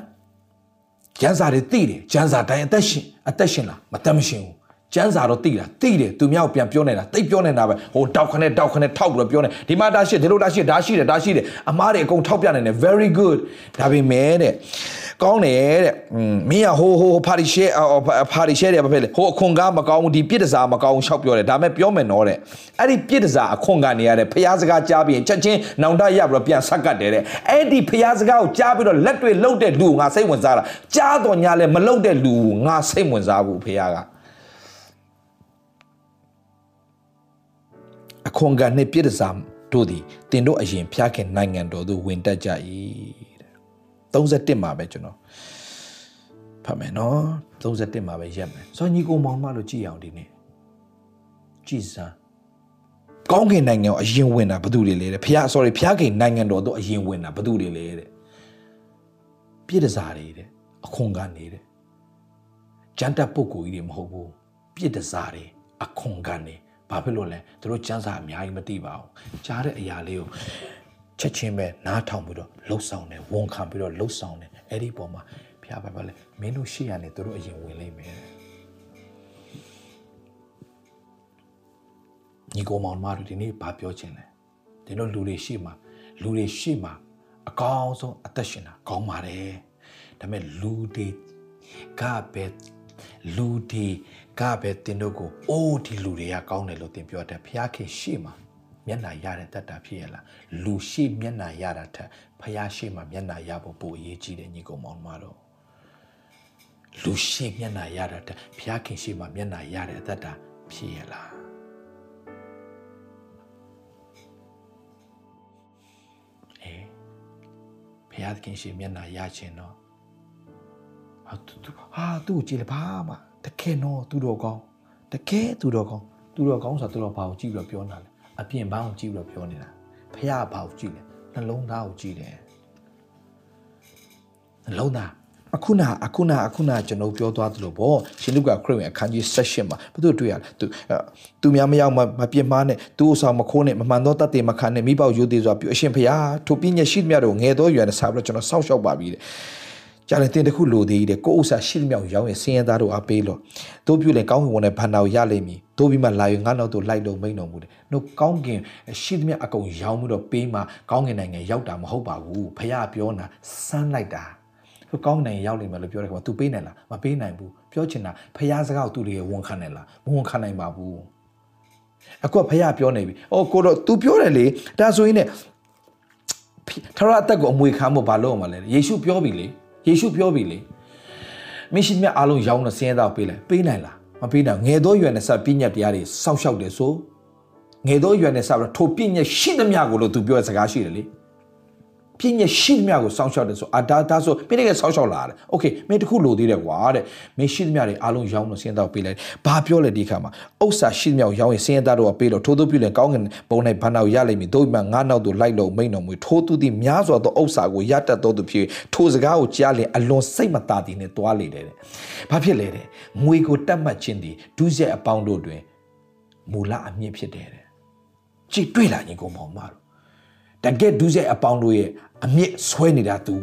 Speaker 1: ကျမ်းစာတွေသိတယ်ကျမ်းစာတိုင်းအသက်ရှင်အသက်ရှင်လားမသက်မရှင်ဘူးကျန်းစာတော့တိတာတိတယ်သူမြောက်ပြန်ပြောနေတာတိတ်ပြောနေတာပဲဟိုတောက်ခနဲ့တောက်ခနဲ့ထောက်ပြီးတော့ပြောနေဒီမှာဒါရှိဒီလိုဒါရှိဒါရှိတယ်ဒါရှိတယ်အမားတွေအကုန်ထောက်ပြနေတယ် very good ဒါပေမဲ့တဲ့ ကောင်းတယ်တဲ့မင်းကဟိုဟိုဖာရီရှဲဖာရီရှဲတယ်ဘာဖြစ်လဲဟိုအခွန်ကားမကောင်းဘူးဒီပြစ်ဒစာမကောင်းဘူးရှောက်ပြောတယ်ဒါမဲ့ပြောမယ်နော်တဲ့အဲ့ဒီပြစ်ဒစာအခွန်ကနေရတဲ့ဖျားစကားကြားပြီးရင်ချက်ချင်းနောင်တရပြီးတော့ပြန်ဆက်ကတ်တယ်တဲ့အဲ့ဒီဖျားစကားကိုကြားပြီးတော့လက်တွေလှုပ်တဲ့လူငါစိတ်ဝင်စားတာကြားတော်ညာလဲမလှုပ်တဲ့လူငါစိတ်ဝင်စားဘူးဖျားကခွန်ကန်နှင့်ပြည့်တစားတို့သည်တင်တို့အရင်ဖျားခင်နိုင်ငံတော်သို့ဝင်တက်ကြ၏တဲ့ 31မှာပဲကျွန်တော်ဖတ်မယ်နော်31မှာပဲရက်မယ်ဆိုညီကိုမောင်မလို့ကြည်အောင်ဒီနေ့ကြည်စမ်းကောင်းကင်နိုင်ငံကိုအရင်ဝင်တာဘသူတွေလဲတဲ့ဖျား sorry ဖျားခင်နိုင်ငံတော်တို့အရင်ဝင်တာဘသူတွေလဲတဲ့ပြည့်တစားတွေတဲ့အခွန်ကန်နေတဲ့ဂျန်တပ်ပုဂ္ဂိုလ်ကြီးတွေမဟုတ်ဘူးပြည့်တစားတွေအခွန်ကန်နေဘာဖြစ်လို့လဲသူတို့စံစာအများကြီးမသိပါဘူးကြားတဲ့အရာလေးကို ချက်ချင်းပဲနားထောင်ပြီးတော့လှုပ်ဆောင်တယ်ဝန်ခံပြီးတော့လှုပ်ဆောင်တယ်အဲ့ဒီပုံမှာဖျားပါပါလဲမင်းတို့ရှေ့ရနေသူတို့အရင်ဝင်လိမ့်မယ်ညီကိုမောင်မတို့ဒီနေ့ဘာပြောချင်လဲဒီလိုလူတွေရှေ့မှာလူတွေရှေ့မှာအကောင်းဆုံးအသက်ရှင်တာကောင်းပါတယ်ဒါပေမဲ့လူတွေကပဲလူတွေကပဲတင်တို့ကိုအိုးဒီလူတွေကကောင်းတယ်လို့တင်ပြောတယ်ဖျားခင်ရှေ့မှာ မျက်နာရတဲ့တတ်တာဖြစ်ရလားလူရှိမျက်နာရတာထက်ဖျားရှိမှမျက်နာရဖို့ပိုအရေးကြီးတယ်ညီကောင်မောင်မတော်လူရှိမျက်နာရတာထက်ဖျားခင်ရှိမှမျက်နာရတဲ့တတ်တာဖြစ်ရလားအေးဖျားခင်ရှိမျက်နာရခြင်းတော့ဟာသူဟာသူ့ကိုကြည့်လေဘာမှတကယ်တော့သူတော်ကောင်းတကယ်သူတော်ကောင်းသူတော်ကောင်းဆိုတော့သူတော်ဘာကိုကြည့်ပြီးတော့ပြောနေတာလဲ အပြင်ဘာကိုကြည့်ပြီးတော့ပြောနေတာဖះဘာကိုကြည့်လဲနှလုံးသားကိုကြည့်တယ်နှလုံးသားအခုနအခုနအခုနကျွန်တော်ပြောသွားသလိုပေါ့ရှင်လုကာခရစ်ဝင်အခန်းကြီး16မှာဘုသူတွေ့ရသူသူများမရောက်မပြစ်မှားနဲ့သူ့အဆောင်မခိုးနဲ့မမှန်သောတတ်တယ်မခံနဲ့မိဘရိုးသေးစွာပြုအရှင်ဖះထိုပြည့်ညက်ရှိသမျှတို့ငယ်သောရွယ်နဲ့စားပြီးတော့ကျွန်တော်စောင့်ရှောက်ပါပြီတဲ့ ကြာလေတင်တခုလိုသေးတယ်ကိုဥစ္စာရှိသမျှရောင်းရင်စင်ရသားတို့အားပေးလို့တို့ပြုလေကောင်းကင်ဝင်တဲ့ဘန္နာကိုရလိမ့်မည်တို့ပြီးမှလာရင်ငါနောက်တို့လိုက်လို့မိန်တော်မူတယ်။တို့ကောင်းကင်ရှိသမျှအကုန်ရောင်းပြီးတော့ပေးမှကောင်းကင်နိုင်ငံရောက်တာမဟုတ်ပါဘူး။ဖះပြောတာစမ်းလိုက်တာ။တို့ကောင်းကင်နိုင်ငံရောက်လိမ့်မယ်လို့ပြောတဲ့ကောင် तू ပေးနိုင်လားမပေးနိုင်ဘူး။ပြောချင်တာဖះစကားကိုသူတွေဝန်ခံနိုင်လားမဝန်ခံနိုင်ပါဘူး။အခုကဖះပြောနေပြီ။အော်ကိုတော့ तू ပြောတယ်လေဒါဆိုရင်ねထရအသက်ကိုအမွေခံဖို့ဘာလုပ်အောင်မလဲယေရှုပြောပြီလေ ယေရှုပြောပြီလေမရှိမြတ်အားလုံးရောင်းတဲ့ဆင်းရဲသားပေးလိုက်ပေးနိုင်လားမပေးနိုင်ငယ်သောရွယ်နဲ့စပြည့်ညက်တရားတွေစောင့်ရှောက်တယ်ဆိုငယ်သောရွယ်နဲ့စပြီးထိုပြည့်ညက်ရှိသမျှကိုလို့သူပြောတဲ့စကားရှိတယ်လေ ပြည့်ညက်ရှိသမျှကိုစောင့်ရှောက်တယ်ဆိုအာဒါဒါဆိုပြည့်တဲ့စောင့်ရှောက်လာတယ်โอเคမင်းတခုလိုသေးတယ်ကွာတဲ့မင်းရှိသမျှတွေအားလုံးရောင်းလို့ဆင်းရဲသားပေးလိုက်ဘာပြောလဲဒီခါမှာဥစ္စာရှိသမျှကိုရောင်းရင်ဆင်းရဲသားတို့ကပေးလို့ထိုးသူပြုလဲကောင်းငင်ဘုံနဲ့ဘာနာကိုရလိမ့်မည်တို့မှငါးနောက်တို့လိုက်လို့မိန်တော်မူထိုးသူသည်များစွာသောဥစ္စာကိုရတတ်တော်သူဖြစ်ထိုစကားကိုကြားလင်အလွန်စိတ်မသာသည်နဲ့တွားလေတယ်ဘာဖြစ်လဲတဲ့ငွေကိုတတ်မှတ်ခြင်းသည်ဒုစရိုက်အပေါင်းတို့တွင်မူလအမြင့်ဖြစ်တယ်တဲ့ကြည်တွေ့လာရင်ကိုမောင်မတို့တကယ်ဒုစရိုက်အပေါင်းတို့ရဲ့ အမြင့်ဆွဲနေတာသူ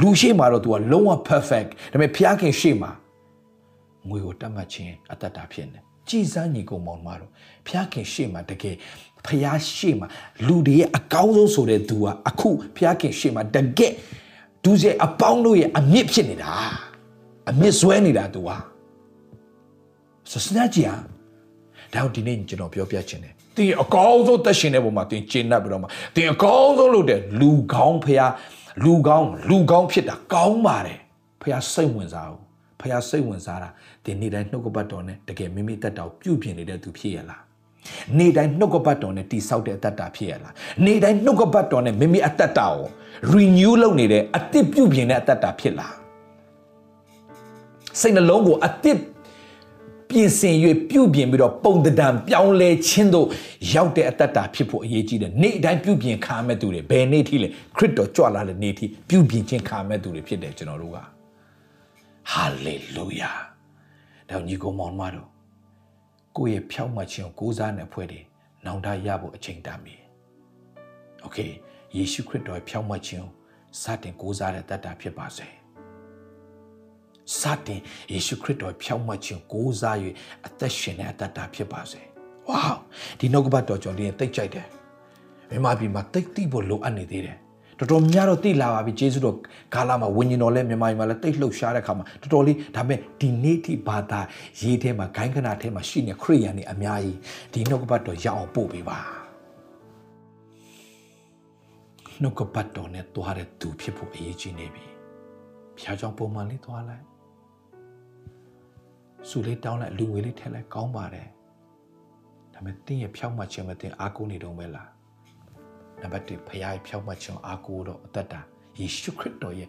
Speaker 1: လူရှိမှတော့ तू ကလုံးဝ perfect ဒါပေမဲ့ဖျားခင်ရှိမှငွေကိုတတ်မှတ်ခြင်းအတ္တတာဖြစ်နေကြည်စမ်းညီကိုမောင်မတို့ဖျားခင်ရှိမှတကယ်ဖျားရှိမှာလူတွေရဲ့အကောင်းဆုံးဆိုတဲ့သူကအခုဖျားခင်ရှိမှာတကက်ဒူးစေအပေါင်းတို့ရဲ့အမြင့်ဖြစ်နေတာအမြင့်ဆွဲနေတာသူကစစနာကြီးဟာဒါဒီနေ့ကျွန်တော်ပြောပြချင်တယ် တင်အကောင်းဆုံးသက်ရှင်တဲ့ပုံမှာတင်ကျင့်တတ်ပြီးတော့မှတင်အကောင်းဆုံးလုပ်တဲ့လူကောင်းဖျားလူကောင်းလူကောင်းဖြစ်တာကောင်းပါတယ်ဖျားစိတ်ဝင်စားဘူးဖျားစိတ်ဝင်စားတာဒီနေ့တိုင်းနှုတ်ကပတ်တော်နဲ့တကယ်မိမိတက်တော်ပြုပြင်နေတဲ့သူဖြစ်ရလားနေတိုင်းနှုတ်ကပတ်တော်နဲ့တိဆောက်တဲ့အတ္တဖြစ်ရလားနေတိုင်းနှုတ်ကပတ်တော်နဲ့မိမိအတ္တကို renew လုပ်နေတဲ့အစ်စ်ပြုပြင်တဲ့အတ္တဖြစ်လားစိတ်နှလုံးကိုအစ်စ် ပြင်ဆင်၍ပြုပြင်ပြီးတော့ပုံတံပြောင်းလဲခြင်းတို့ရောက်တဲ့အတ္တဖြစ်ဖို့အရေးကြီးတယ်နေ့တိုင်းပြုပြင်ခံမဲ့သူတွေဘယ်နေ့ထိလဲခရစ်တော်ကြွလာတဲ့နေ့ထိပြုပြင်ခြင်းခံမဲ့သူတွေဖြစ်တယ်ကျွန်တော်တို့ကဟာလေလုယာတော့ညီကောင်မောင်မတို့ကိုယ့်ရဲ့ဖြောင့်မတ်ခြင်းကိုကိုးစားတဲ့ဖွဲ့တွေနောင်တရဖို့အချိန်တန်ပြီโอเคယေရှုခရစ်တော်ရဲ့ဖြောင့်မတ်ခြင်းစတင်ကိုးစားတဲ့တတ်တာဖြစ်ပါစေ စတင်ယေရှုခရစ်တော်ဖြောင့်မတ်ခြင်းကိုးစား၍အသက်ရှင်တဲ့အတ္တဖြစ်ပါစေဝေါဒီနှုတ်ကပတ်တော်ကျွန်တော်ဒီတိတ်ကြိုက်တယ်မြန်မာပြည်မှာတိတ်တိဖို့လိုအပ်နေသေးတယ်တော်တော်များတော့တိလာပါပြီဂျေဇုတော်ဂါလာမှာဝิญဉ်တော်လဲမြန်မာပြည်မှာလဲတိတ်လှုပ်ရှားတဲ့ခါမှာတော်တော်လေးဒါပေမဲ့ဒီနေ့ထိဘာသာရေးထဲမှာဂိုင်းကနာထဲမှာရှိနေခရိယန်တွေအများကြီးဒီနှုတ်ကပတ်တော်ရအောင်ပို့ပေးပါနှုတ်ကပတ်တော်နဲ့တွားတဲ့သူဖြစ်ဖို့အရေးကြီးနေပြီဖျားကြောင်ပုံမှန်လေးတွားလိုက် စူလေးတောင်းလိုက်လူငွေလေးထည့်လိုက်ကောင်းပါတယ်ဒါပေမဲ့တင်းရဲ့ဖြောက်မှခြင်းမတင်အားကိုးနေတော့မဲလားနံပါတ်1ဖခင်ရဲ့ဖြောက်မှခြင်းအားကိုးတော့အသက်တာယေရှုခရစ်တော်ရဲ့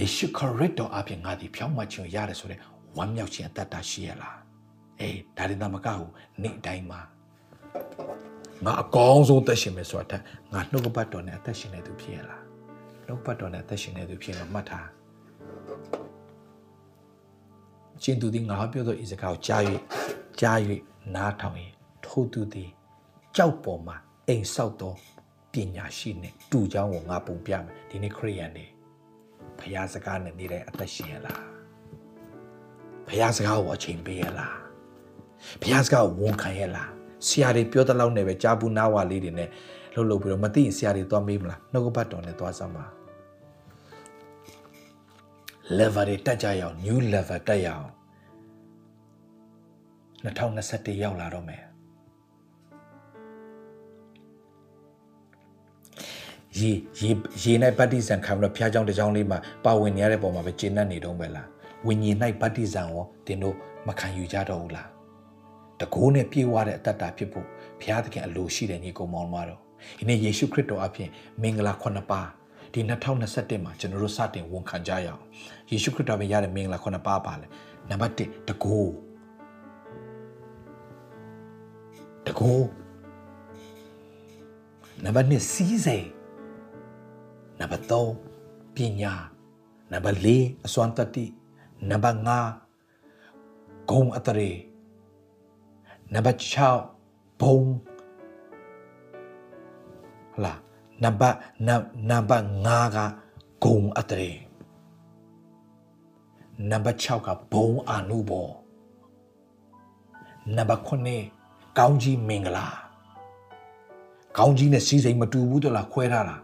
Speaker 1: ယေရှုခရစ်တော်အပြင်ငါဒီဖြောက်မှခြင်းရတယ်ဆိုတဲ့ဝမ်းမြောက်ခြင်းအသက်တာရှိရလားအေးဒါရင်သမကဟုနေ့တိုင်းမှာငါအကောင်းဆုံးသက်ရှင်မယ်ဆိုတာငါနှုတ်ကပတ်တော်နဲ့အသက်ရှင်နေသူဖြစ်ရလားနှုတ်ပတ်တော်နဲ့အသက်ရှင်နေသူဖြစ်တော့မှတ်ထား ရှင်သူသည်ငါဟောပြောသောဤစကားကိုကြား၍ကြား၍နားထောင်၏ထိုသူသည်ကြောက်ပေါ်မှာအိမ်ဆောက်သောပညာရှိနှင့်တူကြောင်းကိုငါပုံပြမယ်ဒီနေ့ခရိယန်တွေဘုရားစကားနဲ့နေတဲ့အသက်ရှင်ရလားဘုရားစကားကိုအချိန်ပေးရလားဘုရားစကားကိုဝန်ခံရလားဆရာတွေပြောတဲ့လောက်နဲ့ပဲကြားဘူးနားဝါလေးတွေနဲ့လှုပ်လှုပ်ပြီးတော့မသိရင်ဆရာတွေသွားမေးမလားနှုတ်ကပတ်တော်နဲ့သွားစမ်းပါ level တွေတက်ကြရအောင် new level တက်ရအောင်2021ရောက်လာတော့မယ်ရေရေရေ၌ဗတ္တိဇံခံပြီးတော့ဖျားကြောင်တစ်ကြောင်လေးမှာပါဝင်နေရတဲ့ပုံမှာပဲကျင့်တတ်နေတော့ပဲလားဝิญဉ်၌ဗတ္တိဇံရောတင်တို့မခံယူကြတော့ဘူးလားတကိုးနဲ့ပြေဝတဲ့အတ္တဖြစ်ဖို့ဘုရားသခင်အလိုရှိတဲ့ညီကောင်မောင်မတော်ဒီနေ့ယေရှုခရစ်တော်အပြင်မင်္ဂလာခုနှစ်ပါးဒီ2021မှာကျွန်တော်တို့စတင်ဝန်ခံကြရအောင် ယေရှုခရစ်တော်ပဲရတဲ့မင်္ဂလာခုနှစ်ပါးပါလေနံပါတ်1တကိုးတကိုးနံပါတ်2စီးစိမ်နံပါတ်3ပညာနံပါတ်4အစွမ်းတတိနံပါတ်5ဂုံအတရေနံပါတ်6ဘုံဟလာနံပါတ်နံပါတ်5ကဂုံအတရေ နံပါတ်6ကဘုံအာနုဘောနံပါတ်9ကောင်းကြီးမင်္ဂလာကောင်းကြီးနဲ့စီးစိမ်မတူဘူးတလားခွဲထားတာ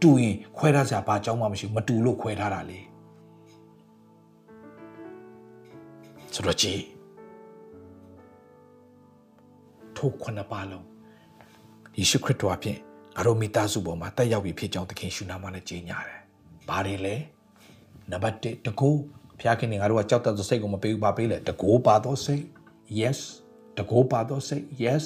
Speaker 1: တူရင်ခွဲထားစရာဘာကြောင်းမှမရှိဘူးမတူလို့ခွဲထားတာလေဆိုတော့ကြည်ထိုခုနှစ်ပါလုံးယေရှုခရစ်တော်အပြင်ငါတို့မိသားစုပေါ်မှာတက်ရောက်ပြီးဖြစ်ကြောင်းသခင်ရှုနာမနဲ့ကြေညာတယ်။ဘာတွေလဲ။နံပါတ်1တကူ ဖျားခင်နေငါတို့ကကြောက်တတ်သောစိတ်ကိုမပေးဘူးပါပေးလေတကူပါသောစိတ် yes တကူပါသောစိတ် yes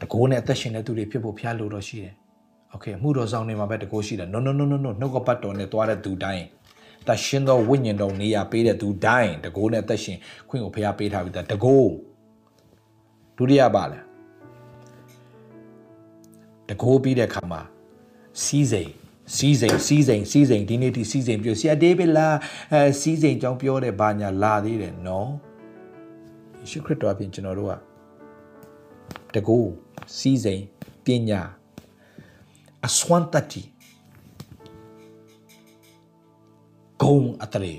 Speaker 1: တကူနဲ့အသက်ရှင်တဲ့သူတွေဖြစ်ဖို့ဖျားလို့တော့ရှိတယ်။ okay မှုတော်ဆောင်နေမှာပဲတကူရှိတယ် no no no no no နှုတ်ကပတ်တော်နဲ့တွားတဲ့သူတိုင်းတရှင်သောဝိညာဉ်တော်နေရာပေးတဲ့သူတိုင်းတကူနဲ့အသက်ရှင်ခွင့်ကိုဖျားပေးထားပြီးသားတကူဒုတိယပါလဲတကိုးပြီးတဲ့အခါမှာစီးစိမ် စီးစိမ်စီးစိမ်စီးစိမ်ဒီနေ့ဒီစီးစိမ်ပြောဆရာဒေးဗစ်လာအဲစီးစိမ်ကြောင်းပြောတဲ့ဘာညာလာသေးတယ်နော်ယေရှုခရစ်တော်အပြင်ကျွန်တော်တို့ကတကိုးစီးစိမ်ပညာအစွမ်းတတိဂုံအတရေ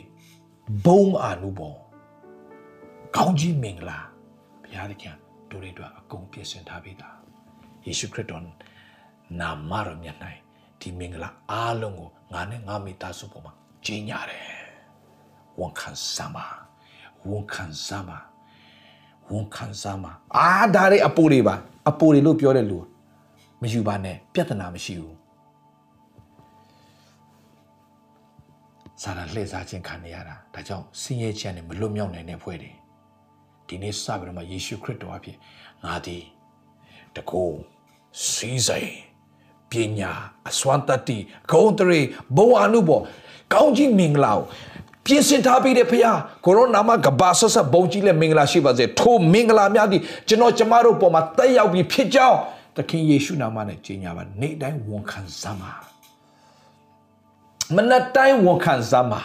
Speaker 1: ဘုံအာနုဘောကောင်းကြီးမင်္ဂလာဘုရားသခင်တို့တွေအတွက်အကုန်ပြင်ဆင်ထားပြီးသားယေရှုခရစ်တော်နာမတော်မြတ်၌ ဒီမင်္ဂလာအားလုံးကိုငါနဲ့ငါမိသားစုပေါ်မှာကြီးညာတယ်ဝန်ခံစမ်းပါဝန်ခံစမ်းပါဝန်ခံစမ်းပါအာဒါတွေအပူတွေပါအပူတွေလို့ပြောတဲ့လူမယူပါနဲ့ပြဿနာမရှိဘူးစာရလှည့်စားခြင်းခံနေရတာဒါကြောင့်ဆင်းရဲခြင်းနဲ့မလွတ်မြောက်နိုင်တဲ့ဖွဲ့တွေဒီနေ့စပြီးတော့မှယေရှုခရစ်တော်အဖြစ်ငါသည်တကူစီးစိမ် ပညာအစွမ်းတတ္တိဂုဏ်တရေဘဝအနုဘောကောင်းကြီးမင်္ဂလာကိုပြင်ဆင်ထားပြီးတဲ့ဖခင်ကိုရိုနာမကဘာဆဆဘုံကြီးလက်မင်္ဂလာရှိပါစေထိုမင်္ဂလာများသည်ကျွန်တော်ကျမတို့ပေါ်မှာတက်ရောက်ပြီးဖြစ်ကြောင်းသခင်ယေရှုနာမနဲ့ကြီးညာပါနေ့တိုင်းဝန်ခံစမ်းပါမနက်တိုင်းဝန်ခံစမ်းပါ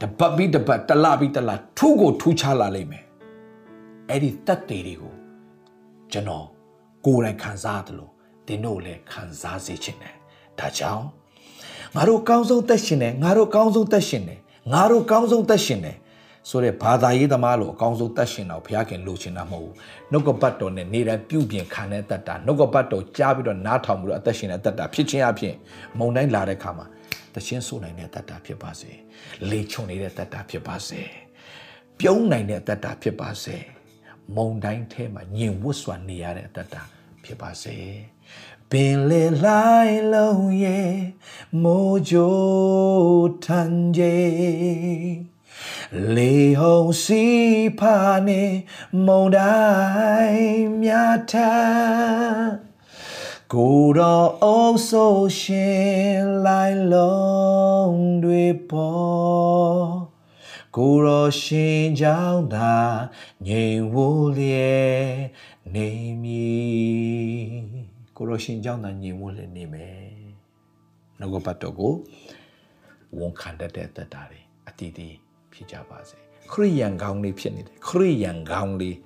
Speaker 1: တပတ်ပြီးတပတ်တလပြီးတလထူးကိုထူးခြားလာလိမ့်မယ်အဲ့ဒီတက်တေတွေကိုကျွန်တော်ကိုယ်တိုင်ခံစားရတယ်လို့ သင်တို့လည်းခံစားစေချင်တယ်ဒါကြောင့်ငါတို့ကောင်းဆုံးသက်ရှင်တယ်ငါတို့ကောင်းဆုံးသက်ရှင်တယ်ငါတို့ကောင်းဆုံးသက်ရှင်တယ်ဆိုတဲ့ဘာသာရေးသမားလို့အကောင်းဆုံးသက်ရှင်တော့ဘုရားခင်လိုချင်တာမဟုတ်ဘူးနှုတ်ကပတ်တော်နဲ့နေတိုင်းပြုပြင်ခံတဲ့တတ်တာနှုတ်ကပတ်တော်ကြားပြီးတော့နားထောင်ပြီးတော့အသက်ရှင်တဲ့တတ်တာဖြစ်ခြင်းအပြင်မုံတိုင်းလာတဲ့ခါမှာသရှင်ဆိုနိုင်တဲ့တတ်တာဖြစ်ပါစေလေချုံနေတဲ့တတ်တာဖြစ်ပါစေပြုံးနိုင်တဲ့တတ်တာဖြစ်ပါစေမုံတိုင်းထဲမှာညင်ဝတ်စွာနေရတဲ့အတ္တဖြစ်ပါစေ ပင်လေလိုက်လုံးရဲ့မိုးကြိုထန်ကြီးလေဟုံစီဖာနေမုံတိုင်းမြတ်ထကိုယ်တော်အုပ်ဆိုရှင်လိုက်လုံးတွေပေါ်ကိုရောရှင်ကြောင့်သာငြိမ်ဝလျက်နေမည် ကိုရောရှင်ကြောင့်သာငြိမ်ဝလျက်နေမယ်နှုတ်ကပတ်တော်ကိုဝန်ခံတတ်တဲ့တတ်တာတွေအတီးတီးဖြစ်ကြပါစေခရိယန်ကောင်းလေးဖြစ်နေတယ်ခရိယန်ကောင်းလေး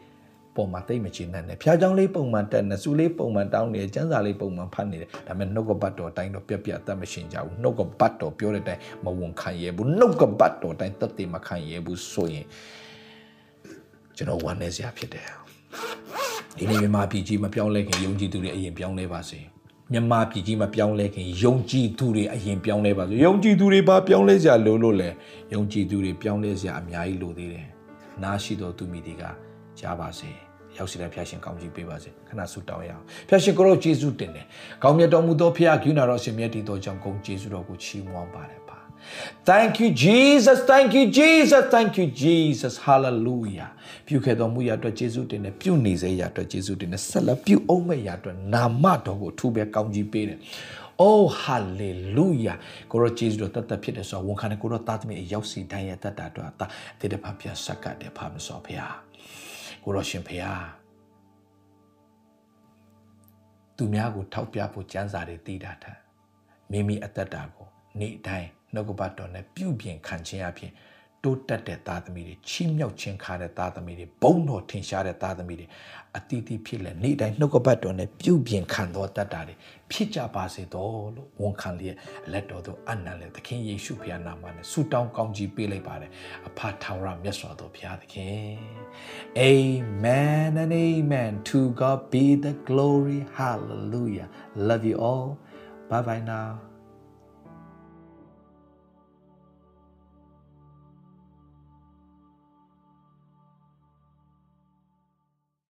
Speaker 1: ပုံမှန်တိတ်မချင်တဲ့ဖျားချောင်းလေးပုံမှန်တက်နေစုလေးပုံမှန်တောင်းနေကျန်းစာလေးပုံမှန်ဖတ်နေတယ်ဒါပေမဲ့နှုတ်ကပတ်တော်တိုင်းတော့ပြက်ပြက်အသက်မရှင်ကြဘူးနှုတ်ကပတ်တော်ပြောတဲ့အတိုင်းမဝန်ခံရဘူးနှုတ်ကပတ်တော်တိုင်းသက်သေမခံရဘူးဆိုရင်ကျွန်တော်ဝမ်းနေစရာဖြစ်တယ် ဒီနေ့မြန်မာပြည်ကြီးမပြောင်းလဲခင်ယုံကြည်သူတွေအရင်ပြောင်းလဲပါစေမြန်မာပြည်ကြီးမပြောင်းလဲခင်ယုံကြည်သူတွေအရင်ပြောင်းလဲပါစေယုံကြည်သူတွေဘာပြောင်းလဲစရာလိုလို့လဲယုံကြည်သူတွေပြောင်းလဲစရာအများကြီးလိုသေးတယ်နားရှိတော်သူမိတွေကကြားပါစေရောက်စီတဲ့ဖျာရှင်ကောင်းကြီးပေးပါစေခဏဆုတောင်းရအောင်ဖျာရှင်ကိုရောယေရှုတင်တယ်ကောင်းမြတ်တော်မူသောဖျာကယူနာတော်ရှင်မြတ်တည်တော်ကြောင့်ဂုဏ်ယေရှုတော်ကိုချီးမွမ်းပါတယ်ပါ Thank you Jesus thank you Jesus thank you Jesus hallelujah ပြုခဲ့တော်မူရာအတွက်ယေရှုတင်တယ်ပြုနေစေရာအတွက်ယေရှုတင်တယ်ဆက်လက်ပြုအောင်မဲ့ရာအတွက်နာမတော်ကိုထူပဲကောင်းကြီးပေးတယ် Oh hallelujah ကိုရောဂျေဇုတော်တတ်တဖြစ်တယ်ဆိုတော့ဝန်ခံတယ်ကိုရောသားသမီးရောက်စီတိုင်းရဲ့တတ်တာတော့တာတည်တဲ့ဖပြဆက်ကတဲ့ဖမစောဖျားကိုရောရှင်ဖျားသူများကိုထောက်ပြဖို့ကြမ်းစာတွေတည်တာထမိမိအသက်တာကိုနေ့တိုင်း နှုတ်ကပတ်တော်နဲ့ပြုပြင်ခံခြင်းအပြင်တိုးတက်တဲ့သားသမီးတွေချီးမြှောက်ခြင်းခါတဲ့သားသမီးတွေဘုံတော်ထင်ရှားတဲ့သားသမီးတွေအတီးတီးဖြစ်လဲနေ့တိုင်းနှုတ်ကပတ်တော်နဲ့ပြုပြင်ခံတော်တတ်တာတွေဖြစ်ကြပါစေတော်လို့ဝန်ခံလျက်လက်တော်သို့အနန္တလေသခင်ယေရှုဖခင်နာမနဲ့ဆုတောင်းကောင်းကြီးပေးလိုက်ပါတယ်အဖထာဝရမြတ်စွာသောဘုရားသခင် Amen and amen to God be the glory hallelujah love you all bye bye now